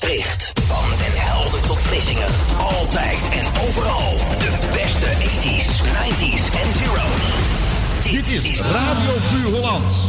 Maastricht. Van Den Helder tot Vlissingen. Altijd en overal. De beste 80s, 90s en zeros. Dit is Radio Puur Hollands.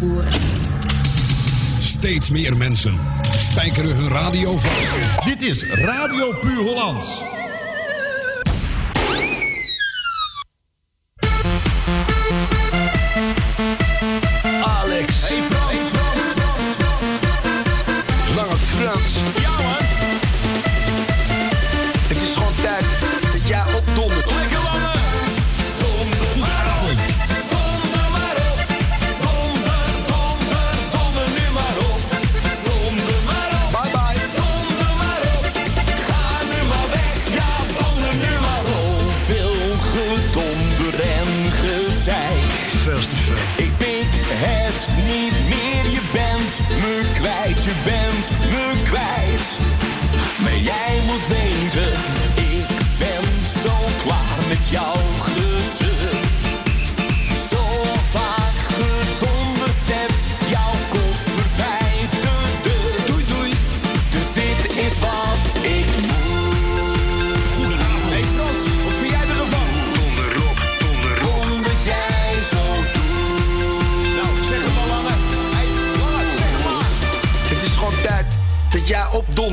melkboeren. Steeds meer mensen spijkeren hun radio vast. Dit is Radio Puur Hollands.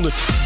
Jij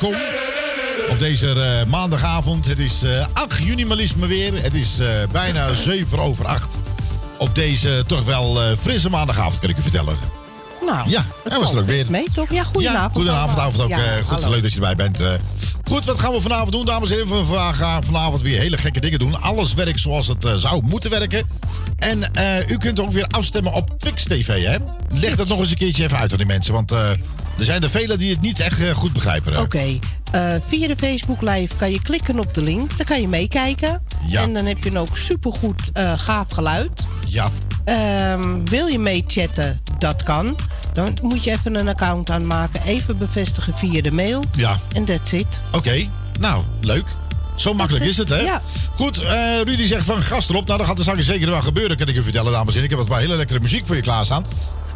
Welkom. Op deze eh, maandagavond. Het is eh 8 juni maar liefst maar weer. Het is eh, bijna 7 over 8. Op deze toch wel eh, frisse maandagavond kan ik u vertellen. Nou, Ja, hij was er ook weer. mee toch? Ja, goedenavond. Ja, goedenavond, avond ook. Ja, eh, goed, hallo. leuk dat je erbij bent. eh. goed, wat gaan we vanavond doen, dames en heren? We gaan vanavond weer hele gekke dingen doen. Alles werkt zoals het eh, zou moeten werken. En eh, u kunt ook weer afstemmen op Twix TV, hè? Leg dat nog eens een keertje even uit aan die mensen. Want eh, er zijn er velen die het niet echt eh, goed begrijpen. Oké, eh, via de Facebook Live kan je klikken op de link. Dan kan je meekijken. Ja. En dan heb je een ook supergoed eh gaaf geluid. Ja, Ehm, wil je meechatten? Dat kan. Dan moet je even een account aanmaken. Even bevestigen via de mail. Ja. En that's it. Oké, nou, leuk. Zo makkelijk is het, hè? Ja. Goed, Rudy zegt van gast erop. Nou, dat gaat er straks zeker wel gebeuren, kan ik u vertellen, dames en heren. Ik heb wat paar hele lekkere muziek voor je klaarstaan.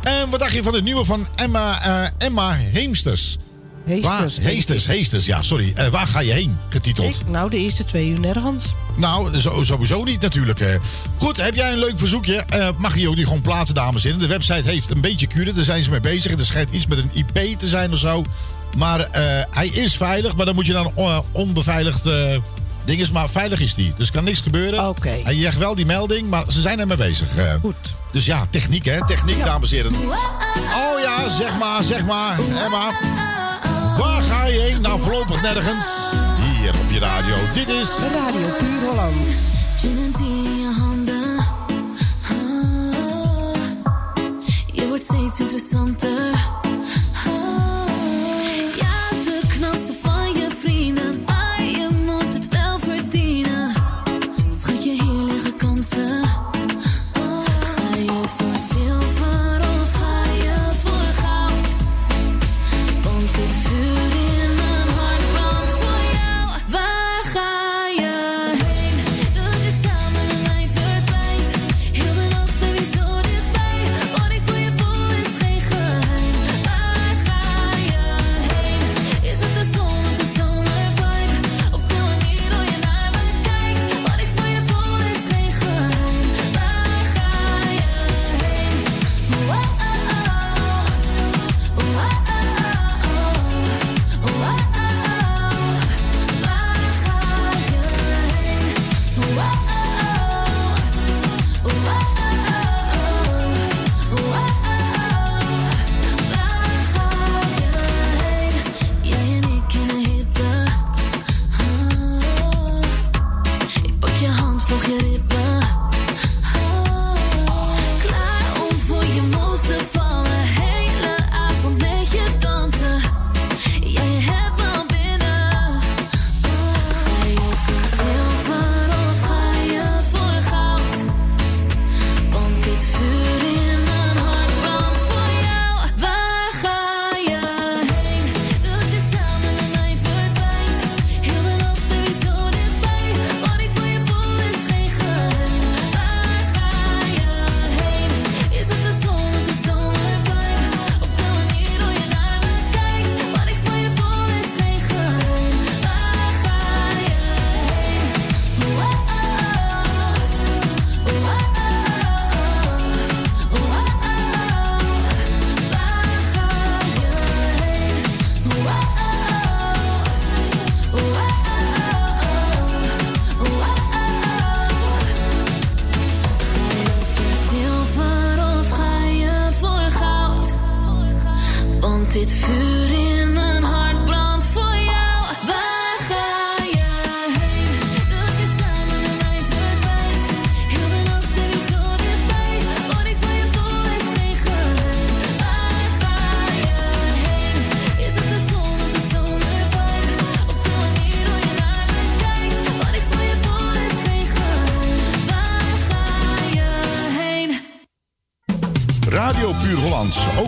En wat dacht je van het nieuwe van Emma, eh, Emma Heemsters? Heesters, Waar, Heesters. Heesters, ja, sorry. Eh, waar ga je heen, getiteld? Ik, nou, de eerste twee uur nergens. Nou, zo, sowieso niet natuurlijk. Goed, heb jij een leuk verzoekje? Eh, mag je ook niet gewoon plaatsen, dames en heren. De website heeft een beetje kuren, daar zijn ze mee bezig. Er schijnt iets met een IP te zijn of zo. Maar hij is veilig, maar dan moet je dan eh, onbeveiligd ding is. Maar veilig is die, dus er kan niks gebeuren. Oké. Hij zegt wel die melding, maar ze zijn er mee bezig. eh. Goed. Dus ja, techniek hè, techniek, dames en heren. Oh ja, zeg maar, zeg maar, Emma. Waar ga je heen? Nou, voorlopig nergens. Hier op je radio. Dit is... Radio Puur Holland. En je je wordt steeds interessanter.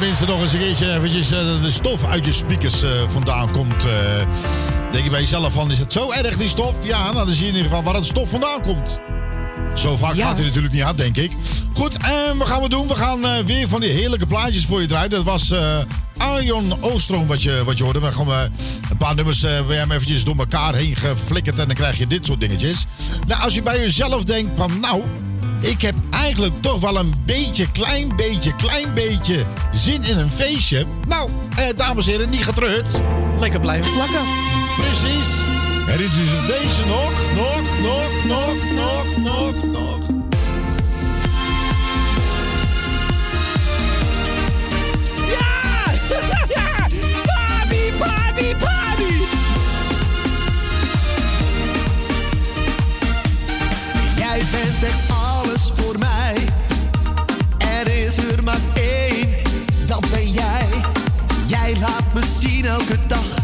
Tenminste nog eens een keertje eventjes eh, de stof uit je speakers eh, vandaan komt. eh. denk je bij jezelf van, is het zo erg die stof? Ja, nou dan zie je in ieder geval waar het stof vandaan komt. Zo vaak Ja. gaat hij natuurlijk niet uit, denk ik. Goed, en wat gaan we doen? We gaan weer van die heerlijke plaatjes voor je draaien. Dat was eh Arjon Oostroom wat je, wat je hoorde. We gaan een paar nummers bij hem eventjes door elkaar heen geflikkerd. En dan krijg je dit soort dingetjes. Nou, als je bij jezelf denkt van... Nou, ik heb eigenlijk toch wel een beetje, klein beetje, klein beetje zin in een feestje. Nou, eh, dames en heren, niet getreurd. Lekker blijven plakken. Precies. En dit is deze nog, nog, nog, nog, nog, nog, nog. Echt alles voor mij. Er is er maar één, dat ben jij. Jij laat me zien elke dag.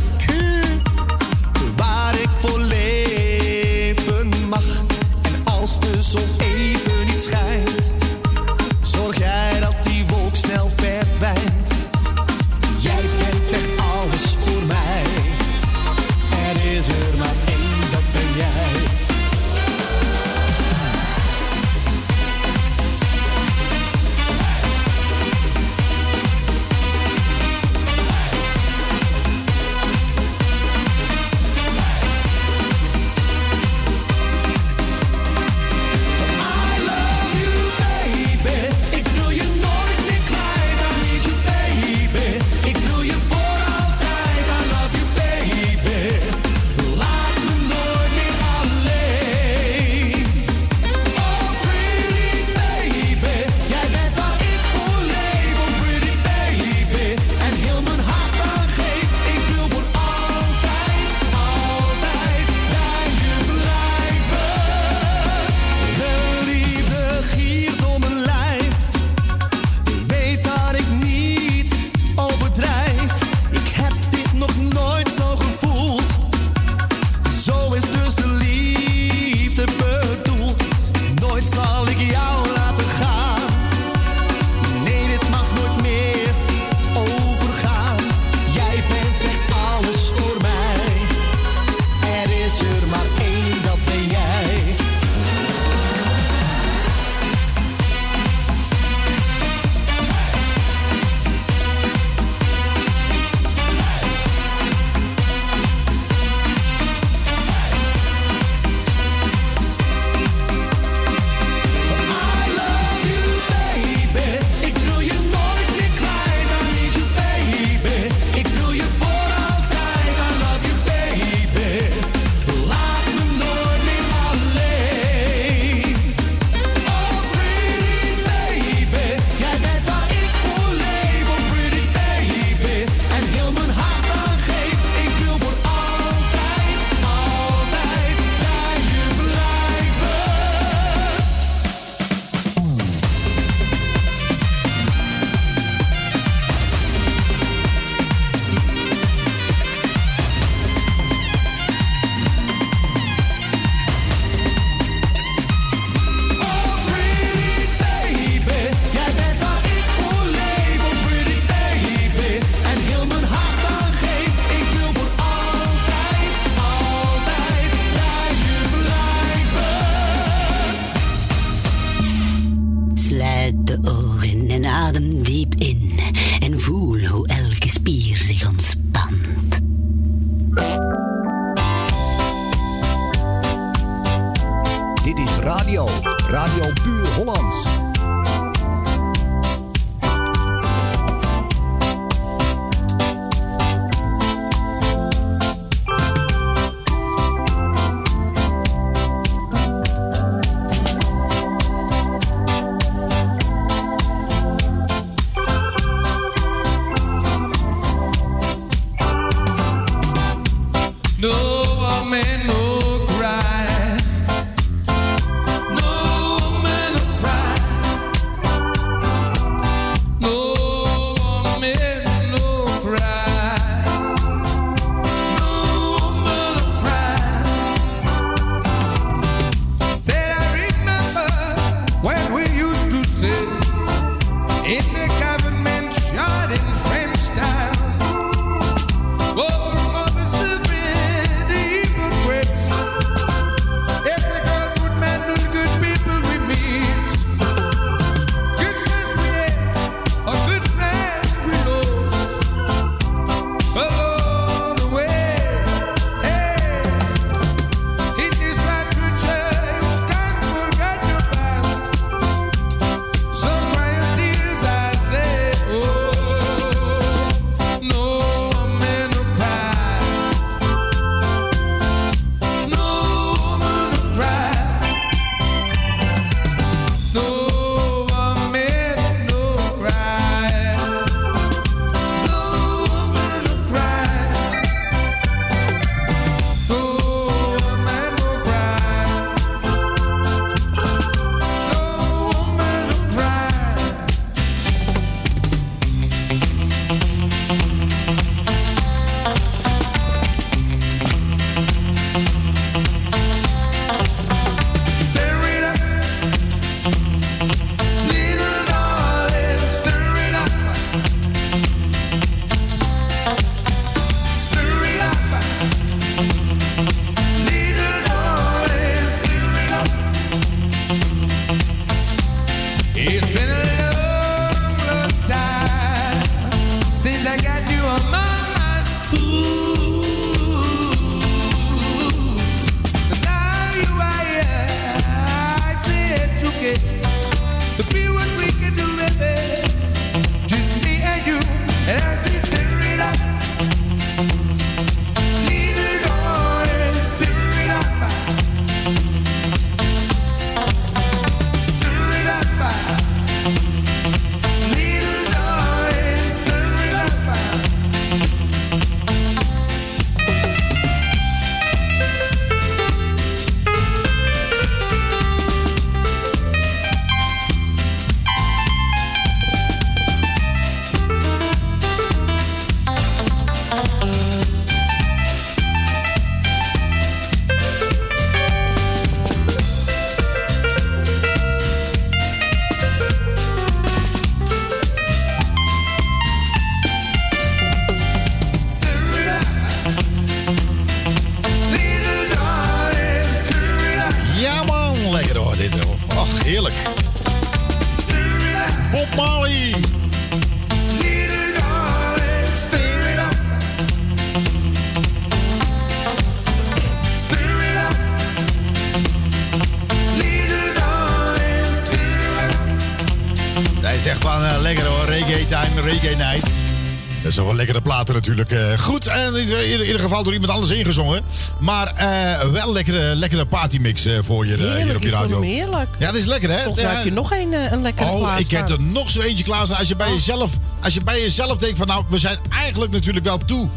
Natuurlijk. eh, goed, en in ieder, in ieder geval door iemand anders ingezongen. Maar eh, wel lekkere, lekkere partymix eh, voor je eh, hier op je radio. heerlijk. Ja, dat is lekker hè? Ja. heb je nog een, eh, een lekkere Oh, ik heb er nog zo eentje klaar staan. Als je bij jezelf, als je bij jezelf denkt van nou, we zijn eigenlijk natuurlijk wel toe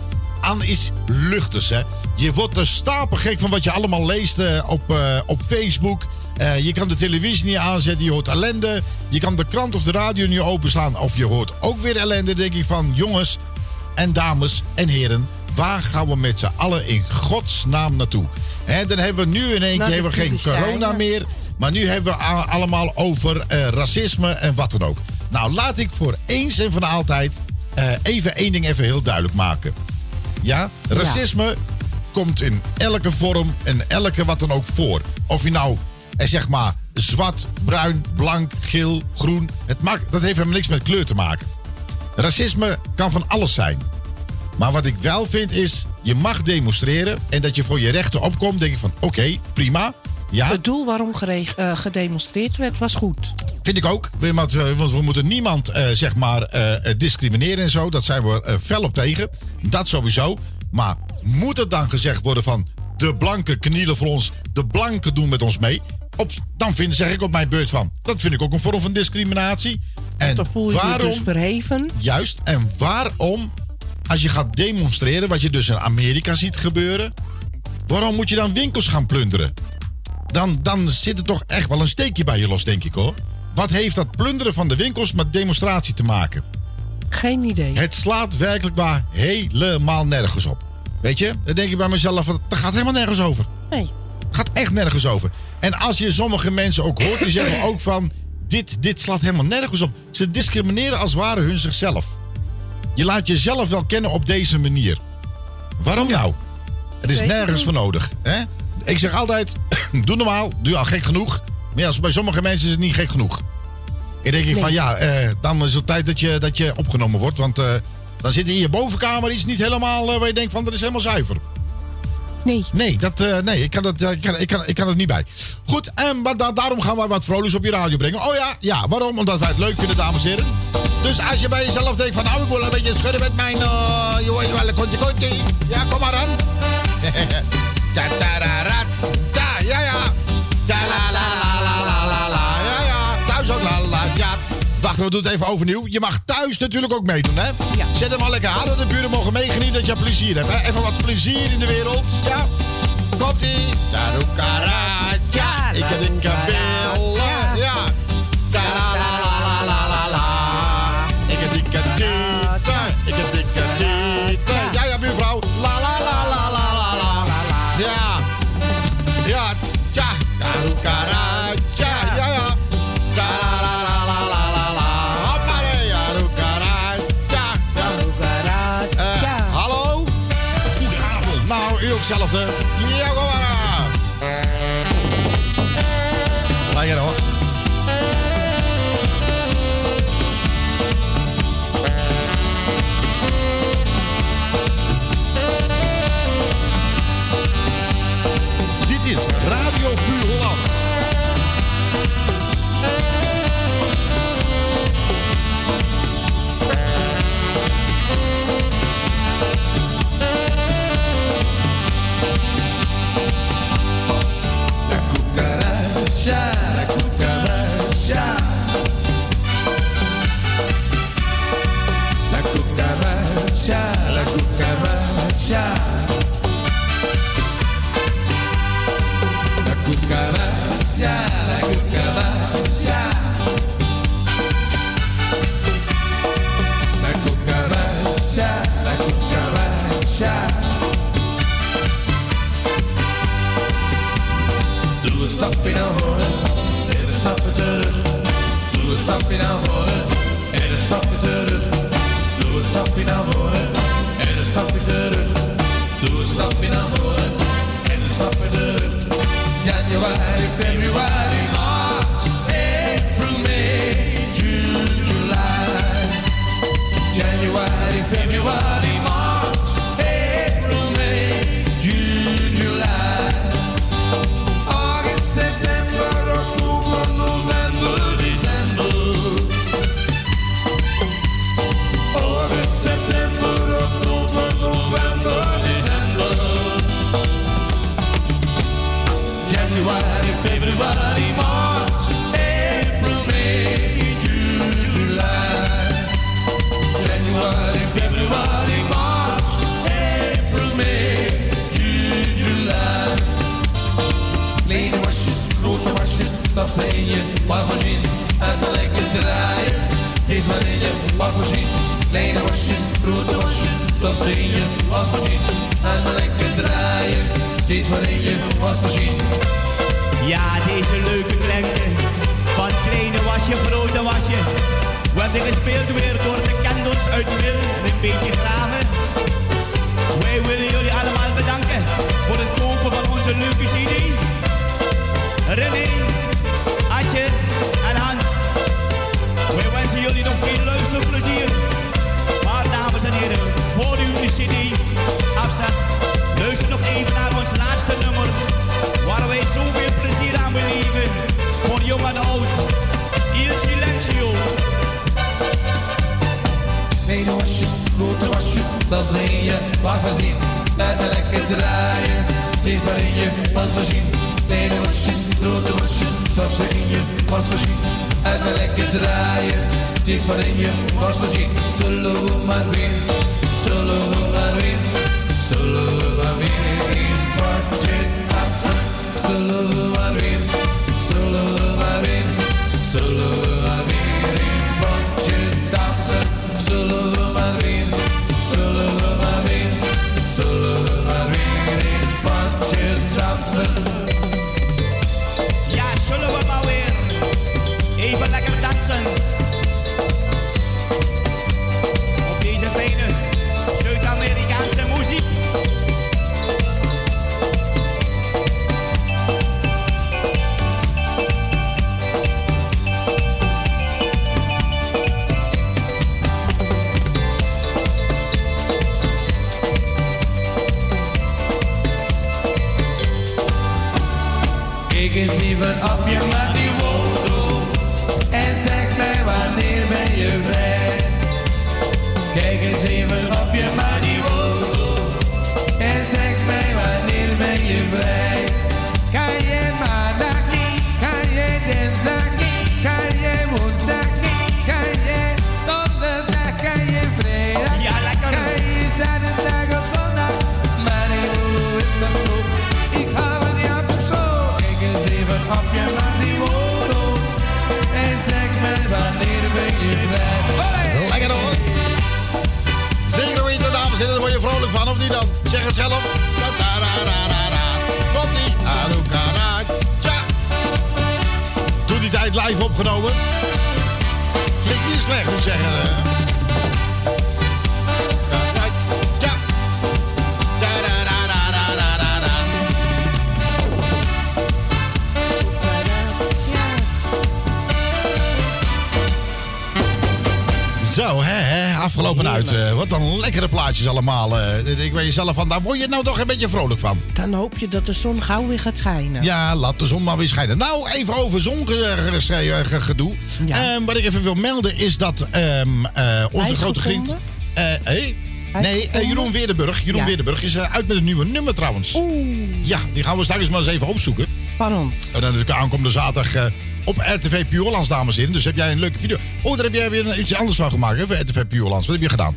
aan is luchters hè. Je wordt er stapelgek van wat je allemaal leest eh, op, eh, op Facebook. Eh, je kan de televisie niet aanzetten, je hoort ellende. Je kan de krant of de radio niet openslaan of je hoort ook weer ellende. denk ik van jongens en dames en heren, waar gaan we met z'n allen in godsnaam naartoe? Hè, dan hebben we nu in één keer de hebben we geen corona meer. Maar nu hebben we allemaal over eh, racisme en wat dan ook. Nou, laat ik voor eens en voor altijd eh, even één ding even heel duidelijk maken. Ja, racisme komt in elke vorm en elke wat dan ook voor. Of je nou, eh, zeg maar, zwart, bruin, blank, geel, groen. Het maakt, dat heeft helemaal niks met kleur te maken. Racisme kan van alles zijn. Maar wat ik wel vind is, je mag demonstreren en dat je voor je rechten opkomt, denk ik van oké, prima. Ja, Het doel waarom eh, gedemonstreerd werd, was goed. vind ik ook. Want we, want we moeten niemand eh, zeg maar eh, eh, discrimineren en zo. Dat zijn we eh, fel op tegen. Dat sowieso. Maar moet het dan gezegd worden van de blanken knielen voor ons, de blanken doen met ons mee? Op, dan vind, zeg ik op mijn beurt van, dat vind ik ook een vorm van discriminatie. En Dan voel je je waarom, dus verheven. Juist. En waarom, als je gaat demonstreren, wat je dus in Amerika ziet gebeuren, waarom moet je dan winkels gaan plunderen? Dan, dan zit er toch echt wel een steekje bij je los, denk ik hoor. Wat heeft dat plunderen van de winkels met demonstratie te maken? Geen idee. Het slaat werkelijk waar helemaal nergens op. Weet je, dan denk ik bij mezelf, van, dat gaat helemaal nergens over. Nee. Gaat echt nergens over. En als je sommige mensen ook hoort, die zeggen ook van... Dit, dit slaat helemaal nergens op. Ze discrimineren als ware hun zichzelf. Je laat jezelf wel kennen op deze manier. Waarom nou? Het is nergens voor nodig. Hè? Ik zeg altijd, doe normaal, doe al gek genoeg. Maar ja, bij sommige mensen is het niet gek genoeg. Ik denk ik van ja, eh, dan is het tijd dat je, dat je opgenomen wordt. Want eh, dan zit in je bovenkamer iets niet helemaal eh, waar je denkt van dat is helemaal zuiver. Nee. Nee, dat, eh, nee ik, kan dat, eh, ik, kan, ik, kan, ik kan het niet bij. Goed, en maar da- daarom gaan wij wat vrolijks op je radio brengen. Oh ja, ja, waarom? Omdat wij het leuk vinden, dames en heren. Dus als je bij jezelf denkt van, nou, ik wil een beetje schudden met mijn, eh je weet wel, konti konti. Ja, kom maar aan. Ta ta ra ra ta, ja ja. Ta la la la la la ja ja. Thuis ook ja. Wacht, we doen het even overnieuw. Je mag thuis natuurlijk ook meedoen, hè? Zet hem al lekker aan, dat de buren mogen meegenieten dat je plezier hebt, hè? Even wat plezier in de wereld, ja? Komt-ie. Ik heb dikke billen, Nou, u ook zelf, hè? Ja, afgelopen uit. eh, wat een lekkere plaatjes allemaal. eh. ik weet jezelf van, daar word je nou toch een beetje vrolijk van. Dan hoop je dat de zon gauw weer gaat schijnen. Ja, laat de zon maar weer schijnen. Nou, even over zongedoe. Ehm, wat ik even wil melden is dat ehm, eh, onze grote vriend... hey? Nee? Jeroen Weerdenburg. Jeroen Ja. Weerdenburg is uit met een nieuwe nummer trouwens. Ja, die gaan we straks maar eens even opzoeken. En dan is de aankomende zaterdag eh, op RTV Puurlands, dames en heren. Dus heb jij een leuke video. Oh, daar heb jij weer iets anders van gemaakt, hè, voor RTV Puurlands. Wat heb je gedaan?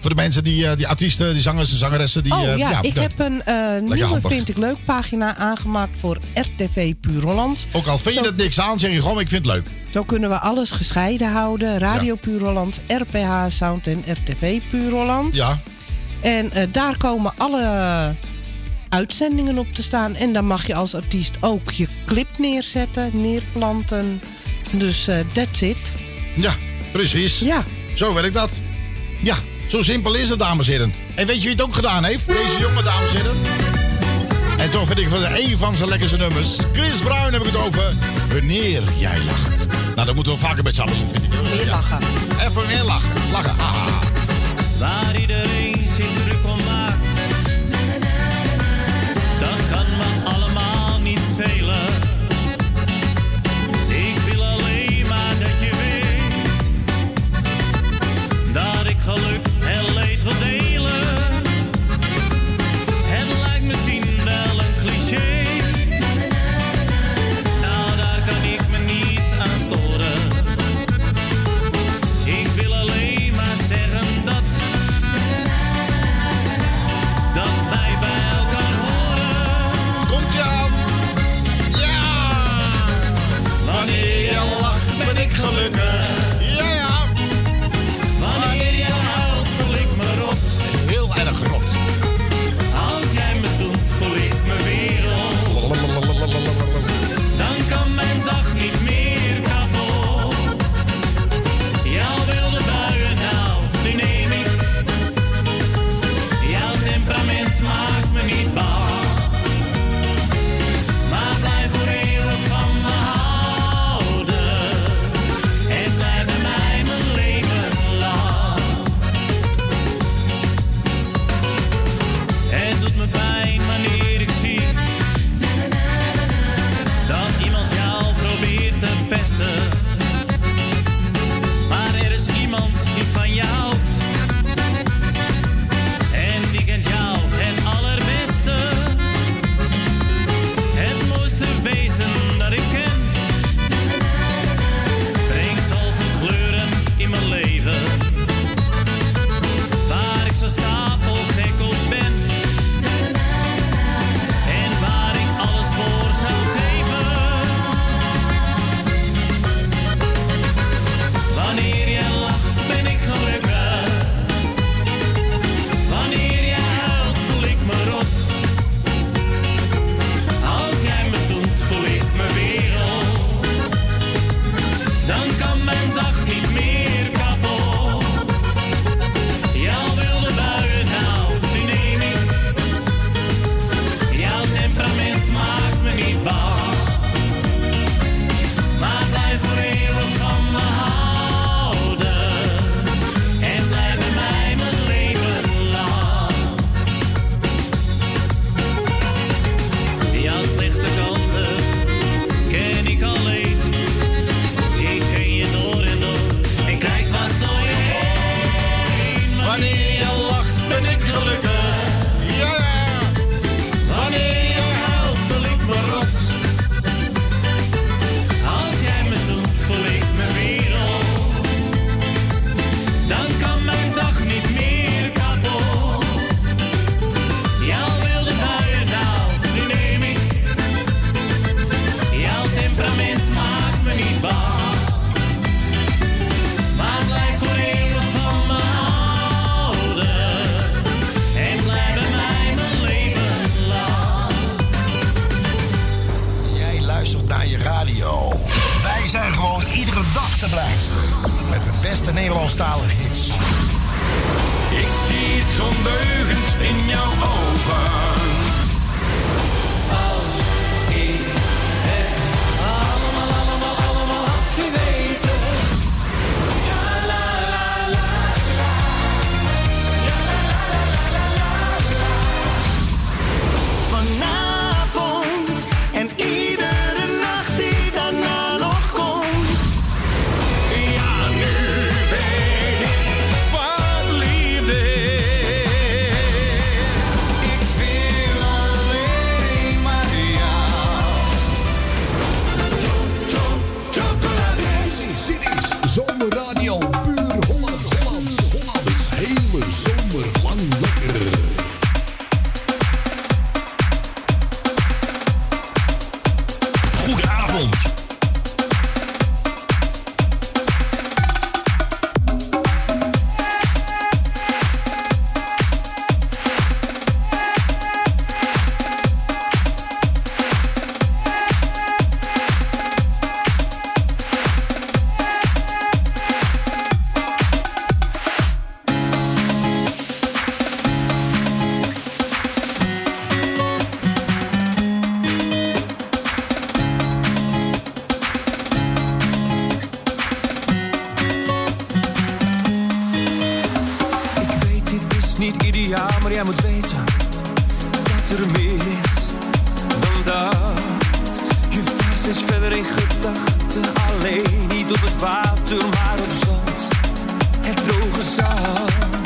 Voor de mensen, die, eh, die artiesten, die zangers en zangeressen. Die, oh eh, ja, ik heb een nieuwe handig. Vind ik Leuk pagina aangemaakt voor RTV Puur Hollands. Ook al vind je dat niks aan, zeg je gewoon, ik vind het leuk. Zo kunnen we alles gescheiden houden. Radio Ja. Puur Hollands, RPH Sound en RTV Puur Hollands. Ja. En daar komen alle uitzendingen op te staan. En dan mag je als artiest ook je clip neerzetten, neerplanten. Dus eh that's it. Ja, precies. Ja. Zo werkt dat. Ja, zo simpel is het, dames en heren. En weet je wie het ook gedaan heeft? Deze jonge dames en heren. En toch vind ik van een van zijn lekkerste nummers. Chris Bruin heb ik het over. Wanneer jij lacht. Nou, dat moeten we vaker met z'n allen doen, vind ik. Meer lachen. Even meer lachen. Lachen. Ah. Waar iedereen zich druk om maakt. Lacht ben Maar jij moet weten dat er meer is dan dat. Je vaart is verder in gedachten. Alleen niet op het water, maar op zand. Het droge zand.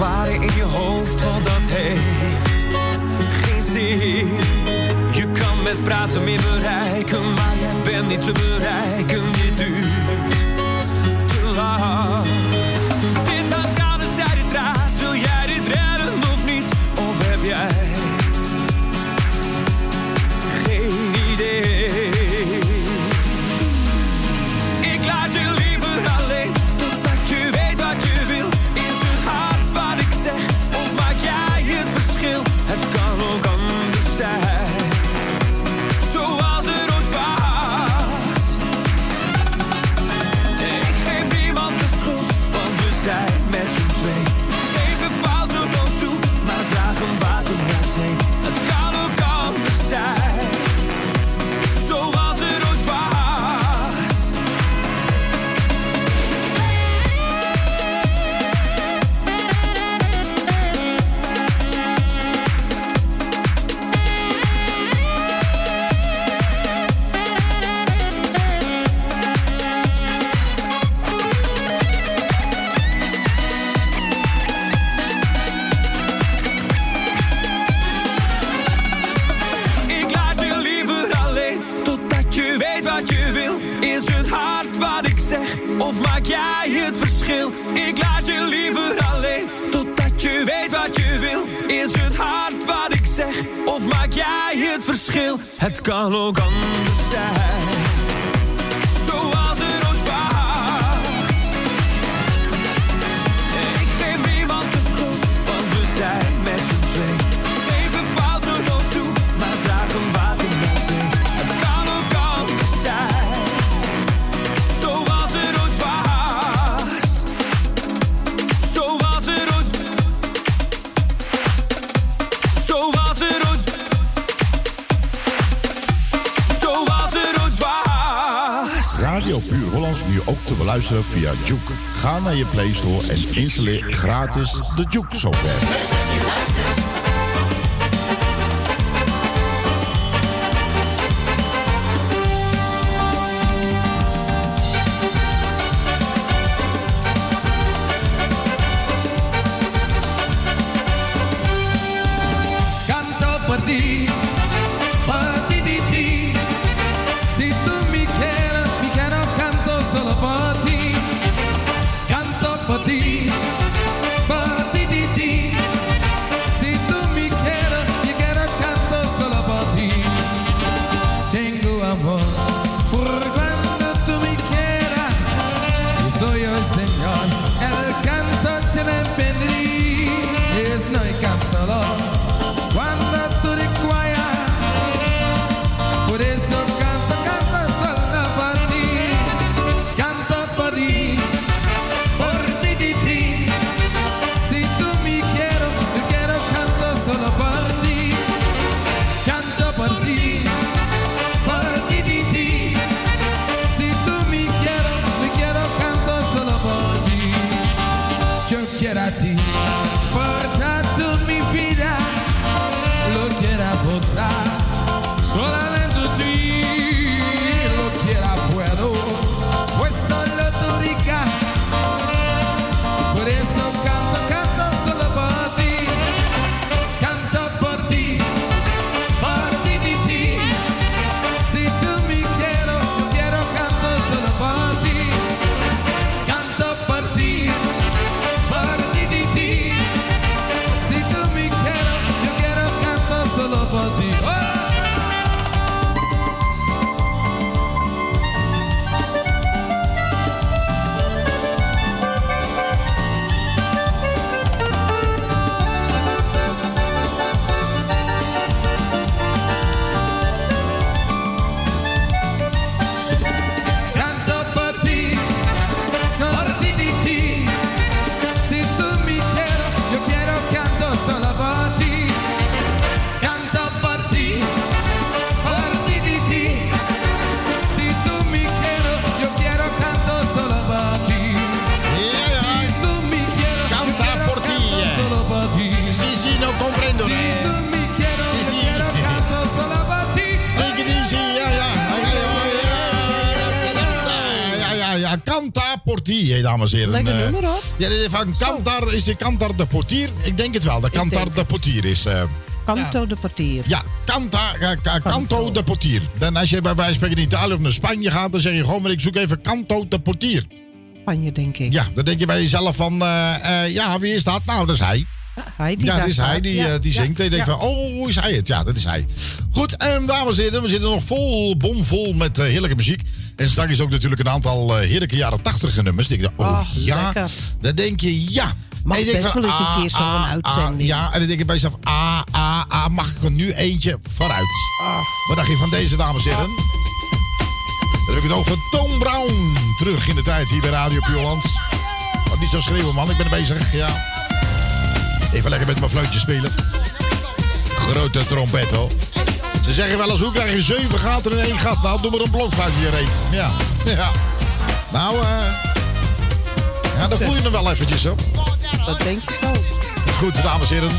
ware in je hoofd, want dat heeft geen zin. Je kan met praten meer bereiken, maar jij bent niet te bereiken. Installeer gratis de Juke software. Dames en heren. Lekker Eh, nummer, hoor. Ja, dit is van Cantar, is de Cantar de Portier? Ik denk het wel, de Cantar denk de Portier is... eh, Canto de portier. ja, Canta, eh, ca- Canto de Portier. Dan als je bij wijze van spreken in Italië of naar Spanje gaat, dan zeg je gewoon, maar ik zoek even Canto de Portier. Spanje, denk ik. Ja, dan denk je bij jezelf van, eh, eh, ja, wie is dat? Nou, dat is hij. Hij die ja, dat is hij die, Ja, eh, die ja, zingt. En je denkt ja. van, oh, is hij het? Ja, dat is hij. Goed, en dames en heren, we zitten nog vol, bomvol met eh, heerlijke muziek. En straks is ook natuurlijk een aantal eh, heerlijke jaren tachtig nummers. Dan denk je, oh Oh, ja, lekker. dan denk je ja. Mag En je denkt best wel eens een ah, keer zo'n ah, uitzending. ah, ja, en dan denk je bij jezelf, ah, ah, ah, mag ik er nu eentje vooruit? Wat dacht je van deze, dames en heren? Dan heb ik het over Tom Brown. Terug in de tijd hier bij Radio Puurland. Wat niet zo schreeuwen, man. Ik ben er bezig, ja. Even lekker met mijn fluitje spelen. Grote trompet, hoor. Ze zeggen wel eens, hoe krijg je zeven gaten in één gat? Nou, doe maar een blokfluitje hier reet. Ja, ja. Nou, eh... ja, dan voel je hem wel eventjes, hoor. Dat denk ik ook. Goed, dames en heren.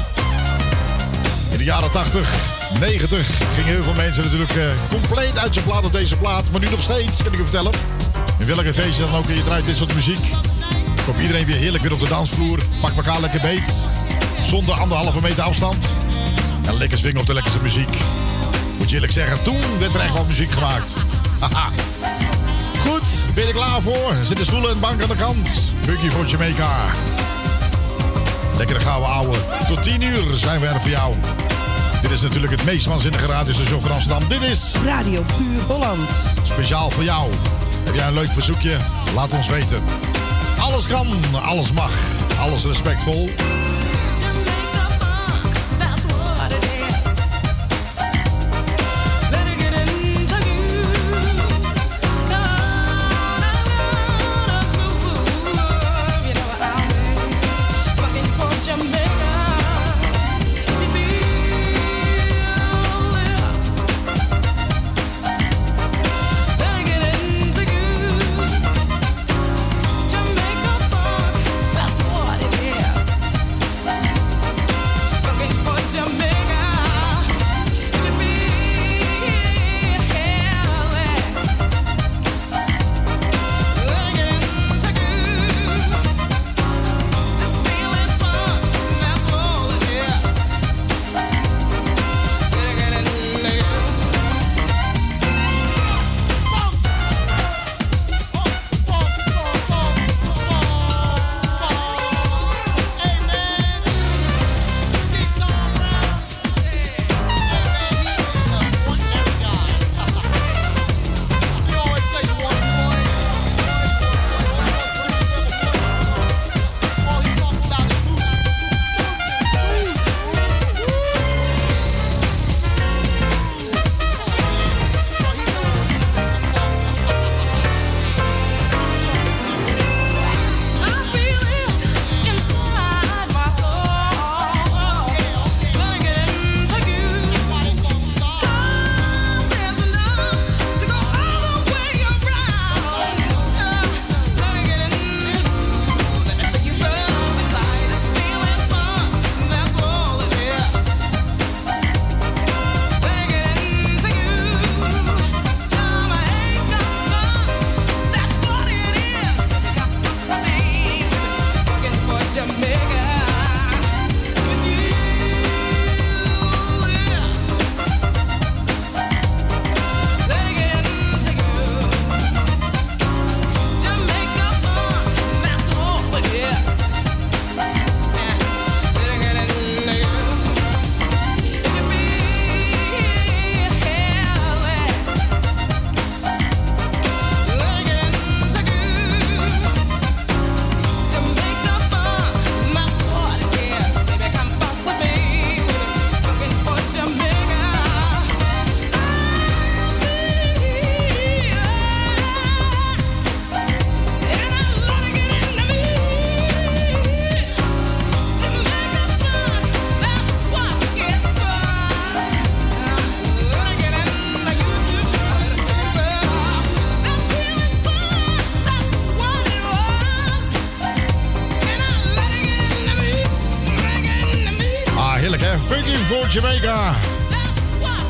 In de jaren 80, 90 gingen heel veel mensen natuurlijk eh, compleet uit zijn plaat op deze plaat. Maar nu nog steeds, kan ik u vertellen. In welke feestje dan ook je draait dit soort muziek. Komt iedereen weer heerlijk weer op de dansvloer. Pak elkaar lekker beet. Zonder anderhalve meter afstand. En lekker swingen op de lekkerste muziek. Moet je eerlijk zeggen, toen werd er echt wel muziek gemaakt. Haha. Ben je er klaar voor? Zitten stoelen en bank aan de kant. Buggy voor Jamaica. Lekkere gouden ouwe. Tot 10 uur zijn we er voor jou. Dit is natuurlijk het meest waanzinnige radiostation van Amsterdam. Dit is Radio Puur Holland. speciaal voor jou. Heb jij een leuk verzoekje? Laat ons weten. Alles kan, alles mag, alles respectvol.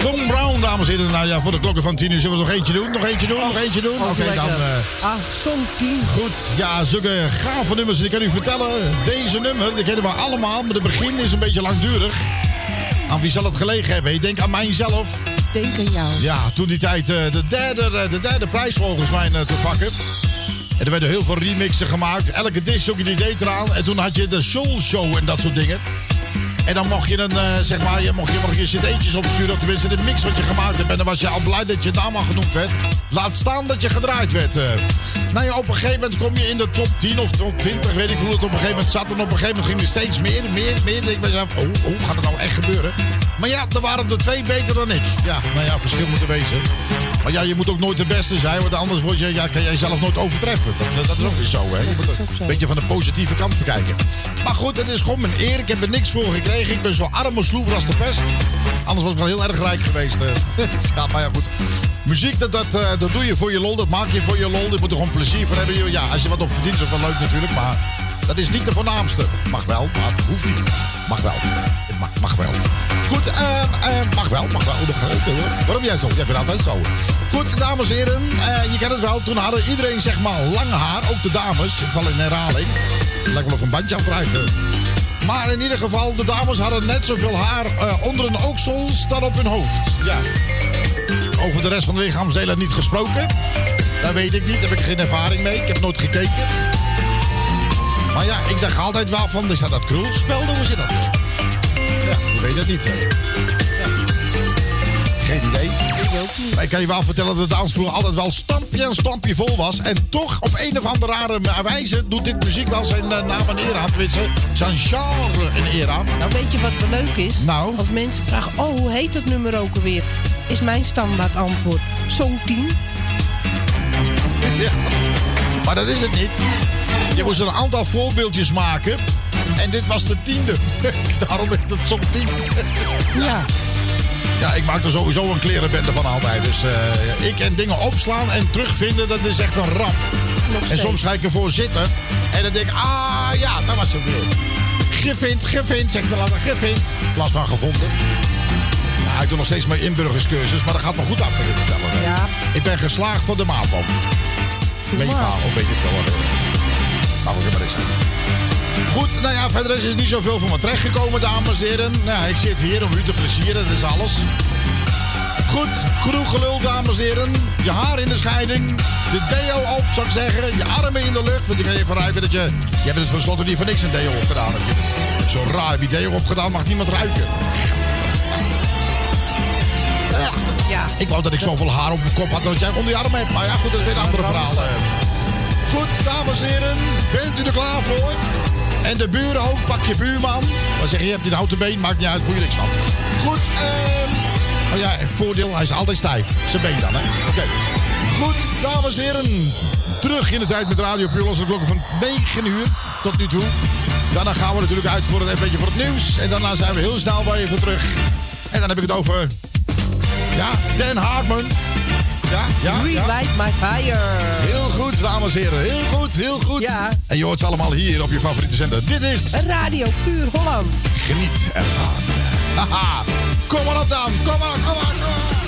Tom Brown, dames en heren. Nou ja, voor de klokken van 10 uur zullen we nog eentje doen. Nog eentje doen, nog eentje doen. Oké, dan... eh, Ah, som 10. Goed, ja, zulke gave nummers. En ik kan u vertellen, deze nummer, die kennen we allemaal. Maar het begin is een beetje langdurig. Aan wie zal het gelegen hebben? Ik denk aan mijzelf. Denk aan jou. Ja, toen die tijd eh, de, derde, eh, de derde prijs volgens mij te pakken. En er werden heel veel remixen gemaakt. Elke disc die deed eraan. En toen had je de Soul Show en dat soort dingen. En dan mocht je een, eh, zeg maar, je mocht je, mocht je cd'tjes opsturen. Of tenminste de mix wat je gemaakt hebt. En dan was je al blij dat je naam al genoemd werd. Laat staan dat je gedraaid werd. eh. Nou ja, op een gegeven moment kom je in de top 10 of top 20. Weet ik hoe het op een gegeven moment zat. En op een gegeven moment ging er steeds meer, meer, meer. En ik ben zelf, oh, oh, gaat het nou echt gebeuren? Maar ja, er waren er twee beter dan ik. Ja, nou ja, verschil moet er wezen. Maar ja, je moet ook nooit de beste zijn. Want anders word je, ja, kan jij zelf nooit overtreffen. Dat, eh, dat is ook weer zo, hè. Je moet het een beetje van de positieve kant bekijken. Maar goed, het is gewoon mijn eer. Ik heb er niks voor gekregen. Ik ben zo arm als sloeber als de pest. Anders was ik wel heel erg rijk geweest. eh. ja, maar ja, goed. Muziek, dat, dat, eh, dat doe je voor je lol. Dat maak je voor je lol. Je moet er gewoon plezier van hebben. Ja, als je wat op verdient, is dat wel leuk natuurlijk. Maar dat is niet de voornaamste. Mag wel, maar hoeft niet. Mag wel. Mag, mag wel. Goed, ehm, ehm, mag wel, mag wel. Wel. Waarom jij zo? Jij bent altijd zo. Goed, dames en heren. eh, je kent het wel. Toen hadden iedereen zeg maar lang haar. Ook de dames. Ik val in herhaling. Lijkt wel of een bandje afdraait. Maar in ieder geval, de dames hadden net zoveel haar eh, onder een ooksel dan op hun hoofd. Ja. Over de rest van de lichaamsdelen niet gesproken. Daar Dat weet ik niet. Daar heb ik geen ervaring mee. Ik heb nooit gekeken. Maar ja, ik dacht altijd wel van... Is dat dat krulspel? Hoe zit dat? Ja, ik weet het niet. hè. Geen idee. Maar ik kan je wel vertellen dat de dansvloer altijd wel stampje en stampje vol was. En toch, op een of andere rare wijze, doet dit muziek wel zijn eh, naam en eer aan. Tenminste, zijn genre een eer aan. Nou, weet je wat wel leuk is? Nou? Als mensen vragen, oh, hoe heet dat nummer ook alweer? Is mijn standaard antwoord. Song 10. Ja. Maar dat is het niet. Je moest een aantal voorbeeldjes maken. En dit was de tiende. Daarom is het zo'n tien. Ja. Ja, ik maak er sowieso een klerenbende van altijd. Dus eh, ik en dingen opslaan en terugvinden, dat is echt een ramp. En soms ga ik ervoor zitten. En dan denk ik, ah ja, dat was het weer. Gevind, gevind, zeg ik dan later, gevind. In plaats van gevonden. Ja, ik doe nog steeds mijn inburgerscursus, maar dat gaat me goed af te vertellen. Ja. Ik ben geslaagd voor de MAVO. MEVA, of weet ik veel wat. Nou, goed, maar aan. Goed, nou ja, verder is er niet zoveel van me terechtgekomen, dames en heren. Nou, ik zit hier om u te plezieren, dat is alles. Goed, genoeg gelul, dames en heren. Je haar in de scheiding, de deo op, zou ik zeggen. Je armen in de lucht, want ik ga even ruiken dat je... Je hebt het tenslotte niet voor niks een deo opgedaan. heb je. Zo raar, heb je deo opgedaan, mag niemand ruiken. Ja. Ik wou dat ik zoveel haar op mijn kop had dat jij onder je arm hebt. Maar ja, goed, dat is weer een andere verhaal. Goed, dames en heren, bent u er klaar voor? En de buren ook, pak je buurman. Dan zeg je, hebt een houten been, maakt niet uit, voel je niks van. Goed, ehm... Oh ja, voordeel, hij is altijd stijf. Zijn been dan, hè? Oké. Goed, dames en heren. Terug in de tijd met Radio Puur Losse klokken van 9 uur tot nu toe. Daarna gaan we natuurlijk uit voor het, een beetje voor het nieuws. En daarna zijn we heel snel bij je voor terug. En dan heb ik het over... Ja, Dan Hartman. Ja, ja. Relight my fire. Heel goed, dames en heren. Heel goed, heel goed. Ja. En je hoort ze allemaal hier op je favoriete zender. Dit is... Radio Puur Holland. Geniet ervan. Haha. Kom maar op dan. Kom maar op, kom maar op, kom maar op.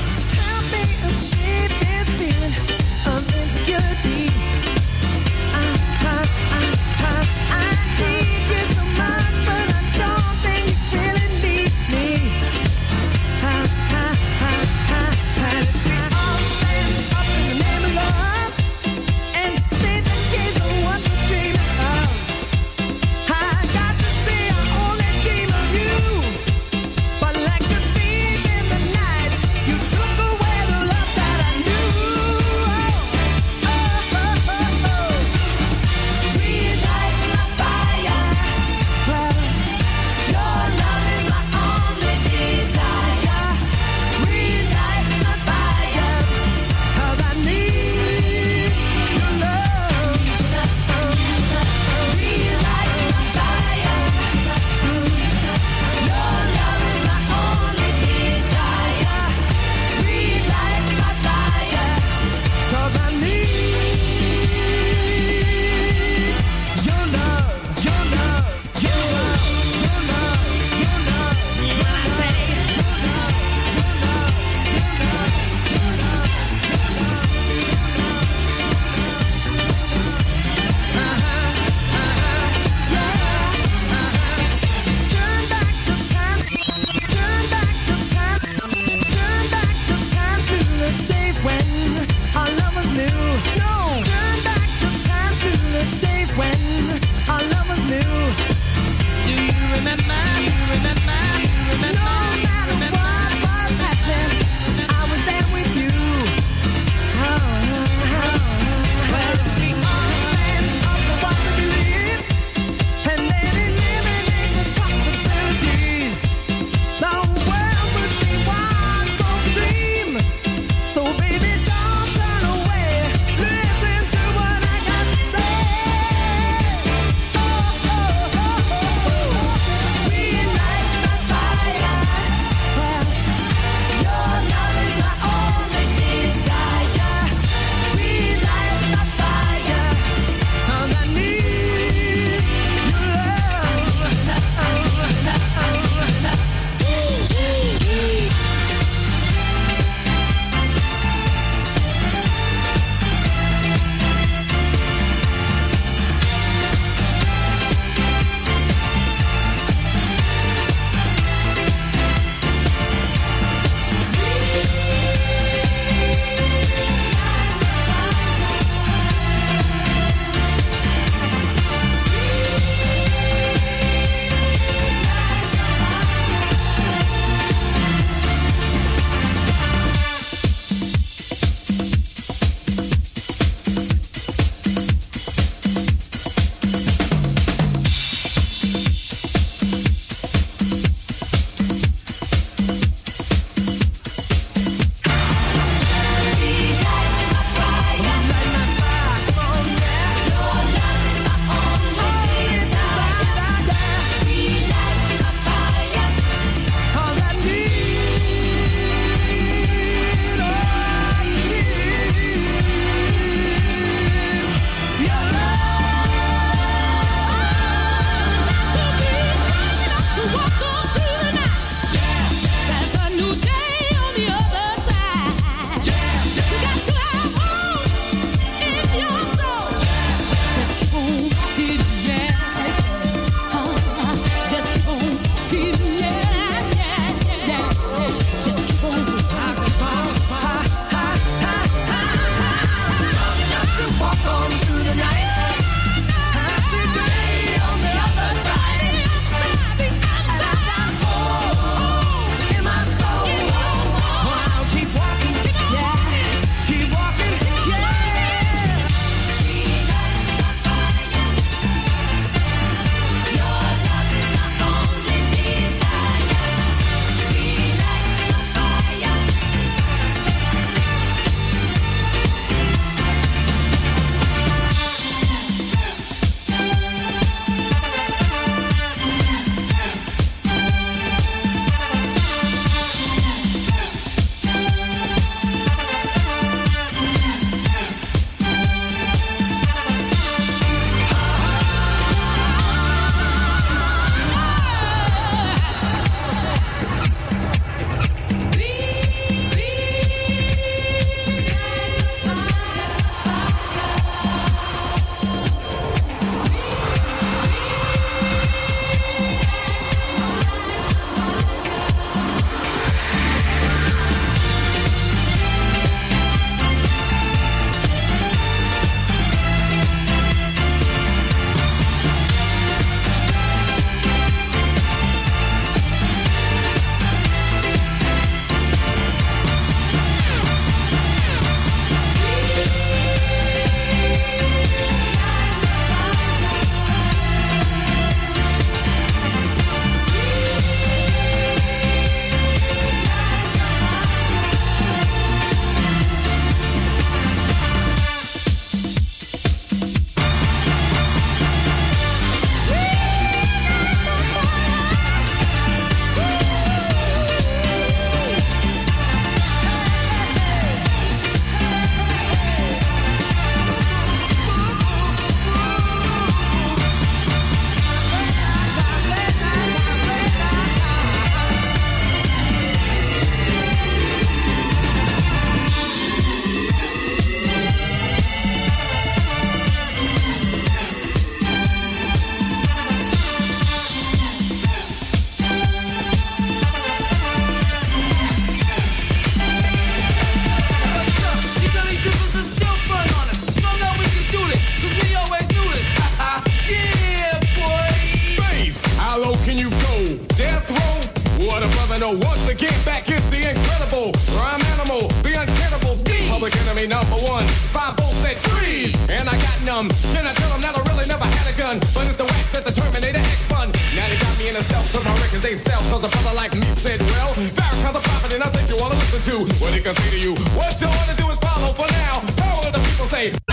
of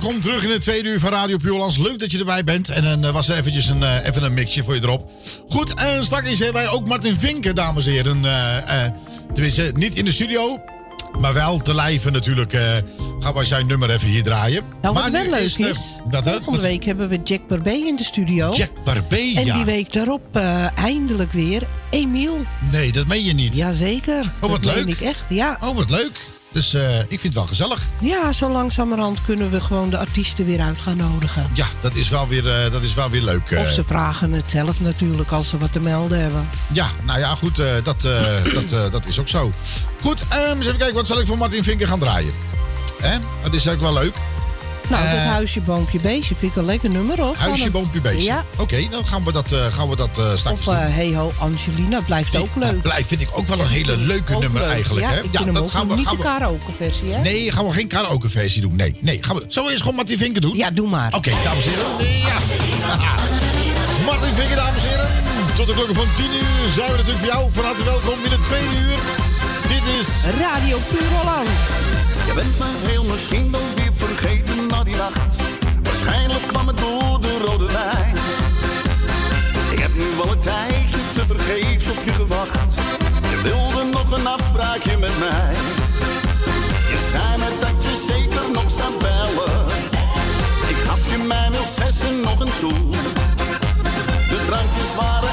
welkom terug in het tweede uur van Radio Puurlands. Leuk dat je erbij bent. En dan eh, was er eventjes een, eh, even een mixje voor je erop. Goed, en straks hebben wij ook Martin Vinken, dames en heren. eh, tenminste, niet in de studio. Maar wel te lijven natuurlijk. gaan wij zijn nummer even hier draaien. Nou, wat maar wel nu leuk is... is, wat, hè? volgende week hebben we Jack Barbé in de studio. Jack Barbé, En ja. die week daarop eindelijk weer Emiel. Nee, dat meen je niet. Jazeker. Oh, wat dat leuk. meen ik echt, ja. Oh, wat leuk. Dus eh, ik vind het wel gezellig. Ja, zo langzamerhand kunnen we gewoon de artiesten weer uit gaan nodigen. Ja, dat is wel weer, eh, dat is wel weer leuk. eh. Of ze vragen het zelf natuurlijk als ze wat te melden hebben. Ja, nou ja, goed, eh, dat, eh, dat, eh, dat is ook zo. Goed, ehm, eens even kijken, wat zal ik voor Martin Vinken gaan draaien? Hè? Dat is eigenlijk wel leuk. Nou, Eh, dat huisje, boompje, beestje vind ik een lekker nummer hoor. Huisje, boompje, beestje. Ja, Oké, dan gaan we dat, eh, gaan we dat eh, straks of doen. eh Hey Ho Angelina, blijft ook leuk. Dat blijft, vind ik ook wel een hele leuke Ook nummer leuk. eigenlijk. Ja, hè? ik vind hem ook gaan we. niet Gaan de we karaoke versie, hè? nee, gaan we geen karaoke versie doen. Nee, nee. Gaan we, zullen we eerst gewoon Martin Vinken doen? Ja, doe maar. Oké, dames en heren. Ja. Martin Vinken, dames en heren. Tot de klokken van 10 uur zijn we natuurlijk voor jou. Van harte welkom in het tweede uur. Dit is... Radio Puur Holland. Je bent me heel misschien wel vergeten na die nacht. Waarschijnlijk kwam het door de rode wijn. Ik heb nu al een tijdje te vergeefs op je gewacht. Je wilde nog een afspraakje met mij. Je zei me dat je zeker nog zou bellen. Ik gaf je mijn 06 en nog een zoen. De drankjes waren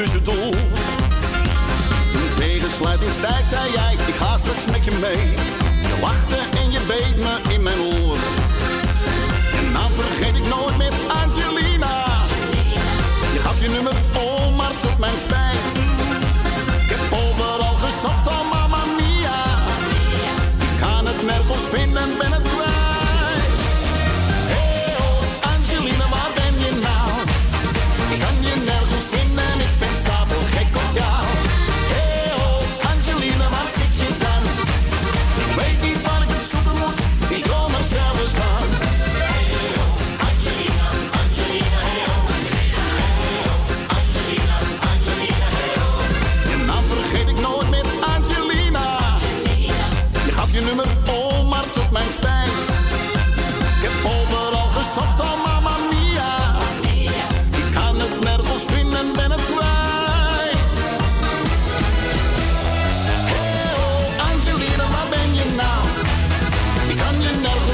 tussendoor. Toen tegen sluitingstijd zei jij, ik ga straks met je mee. Je lachte en je beet me in mijn oor. En dan vergeet ik nooit meer Angelina. Je gaf je nummer om, maar tot mijn spijt. Ik heb overal gezocht, oh mamma mia. Ik kan het nergens vinden, ben het kwijt.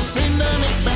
Je nergens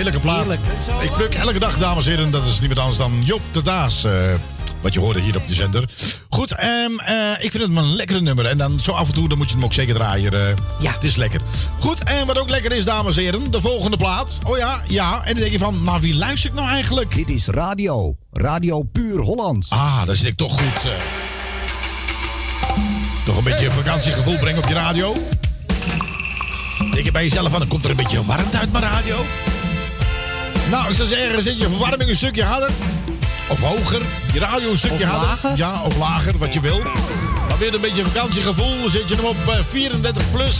Heerlijke plaat. heerlijk. Ik pluk elke dag, dames en heren. Dat is niemand anders dan Job de Daas. eh, wat je hoorde hier op de zender. Goed, ehm, eh, ik vind het maar een lekkere nummer. En dan zo af en toe dan moet je hem ook zeker draaien. eh. Ja. Het is lekker. Goed, en wat ook lekker is, dames en heren. De volgende plaat. Oh ja, ja. En dan denk je van, nou wie luister ik nou eigenlijk? Dit is radio. Radio Puur Hollands. Ah, daar zit ik toch goed. Toch een beetje vakantiegevoel brengen op je radio. Denk je bij jezelf van, dan komt er een beetje warmte uit mijn radio. Nou, ik zou zeggen, zet je verwarming een stukje harder. Of hoger. Je radio een stukje Of harder. lager. Ja, of lager, wat je wil. Maar weer een beetje vakantiegevoel. Zet je hem op eh, 34 plus.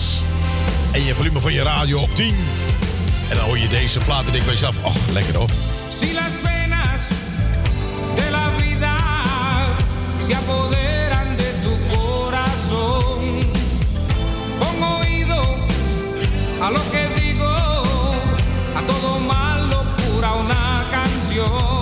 En je volume van je radio op 10. En dan hoor je deze plaat en denk bij jezelf, oh, lekker hoor. Si las penas de la vida se apoderan de tu corazón, pon oído a lo que yo.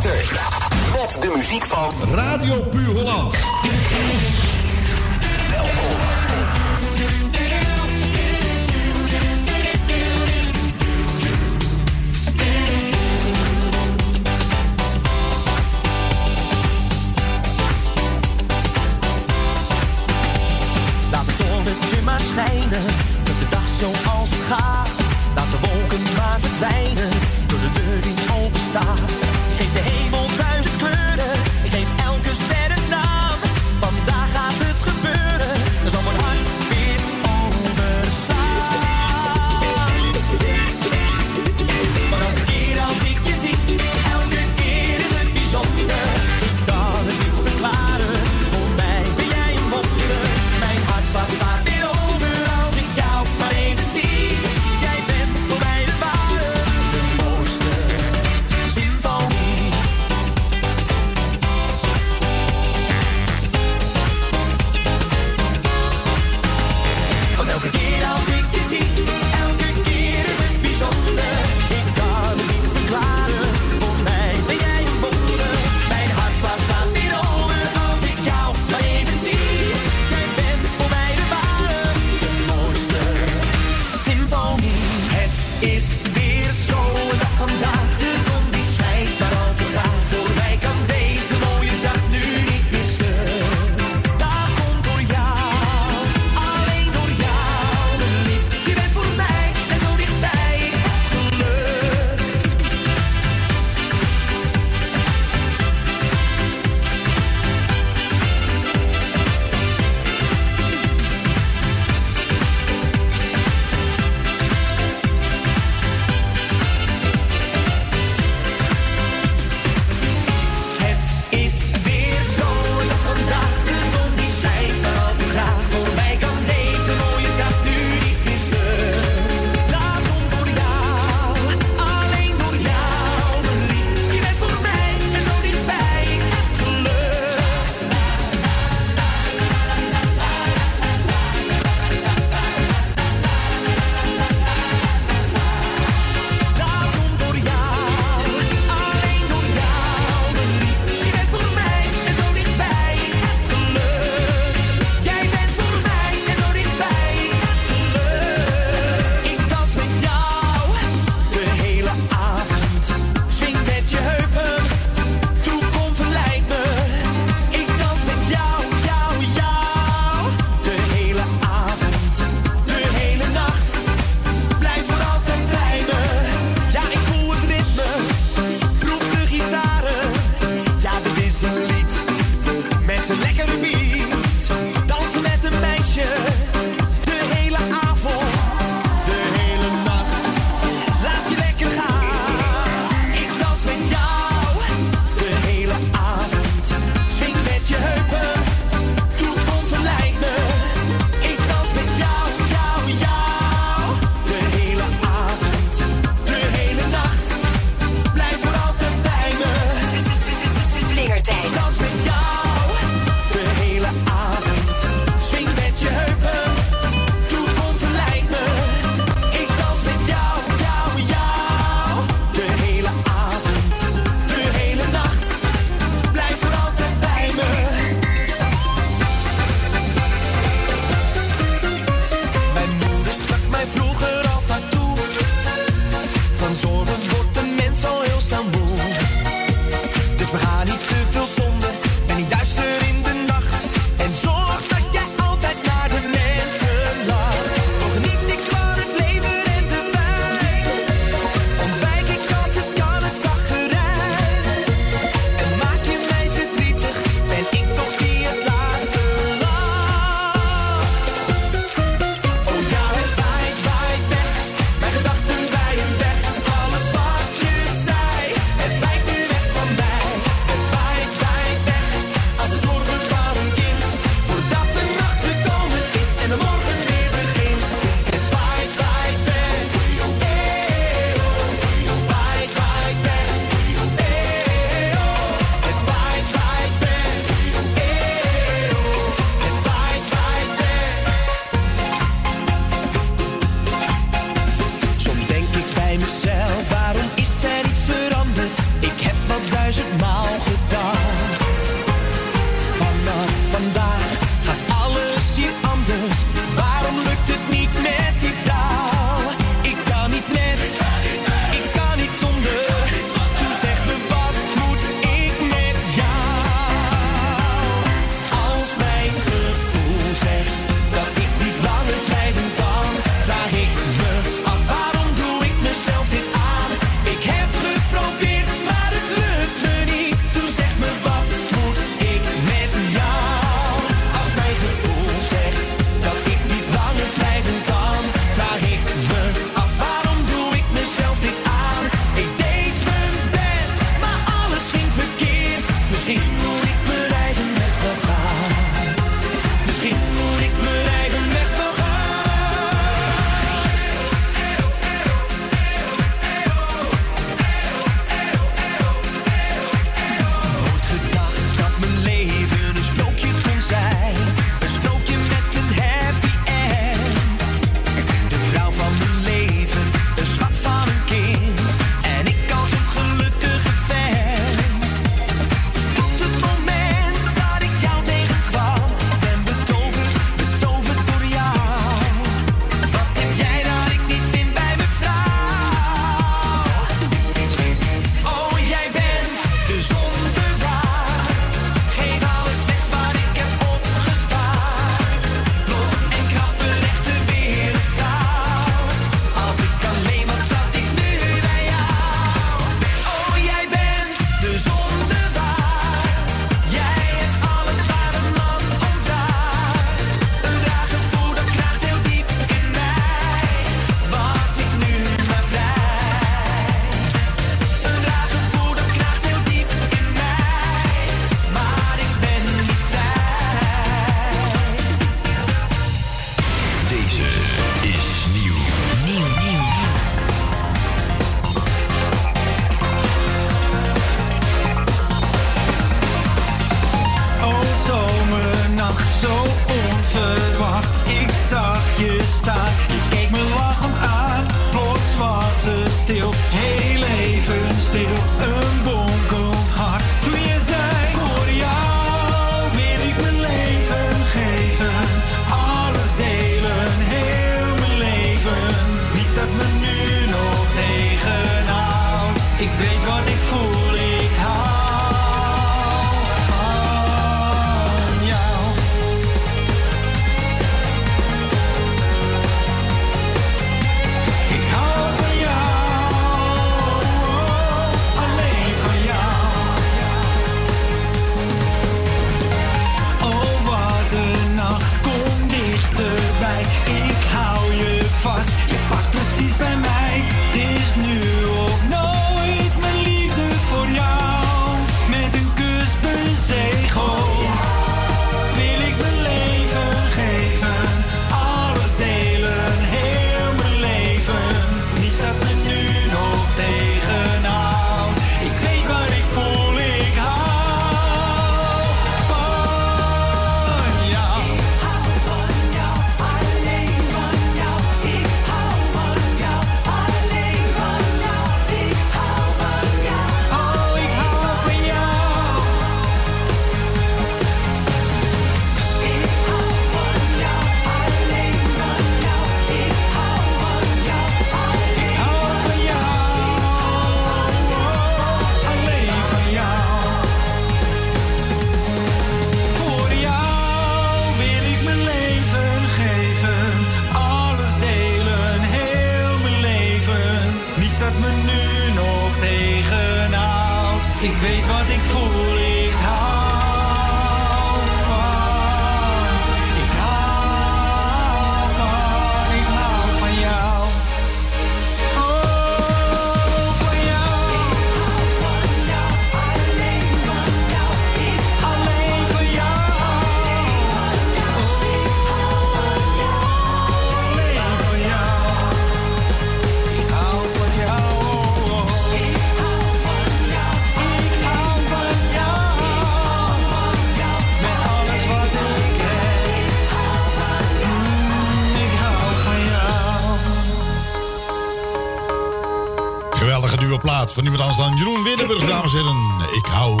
Anders dan Jeroen Widdenburg, dames en heren. Ik hou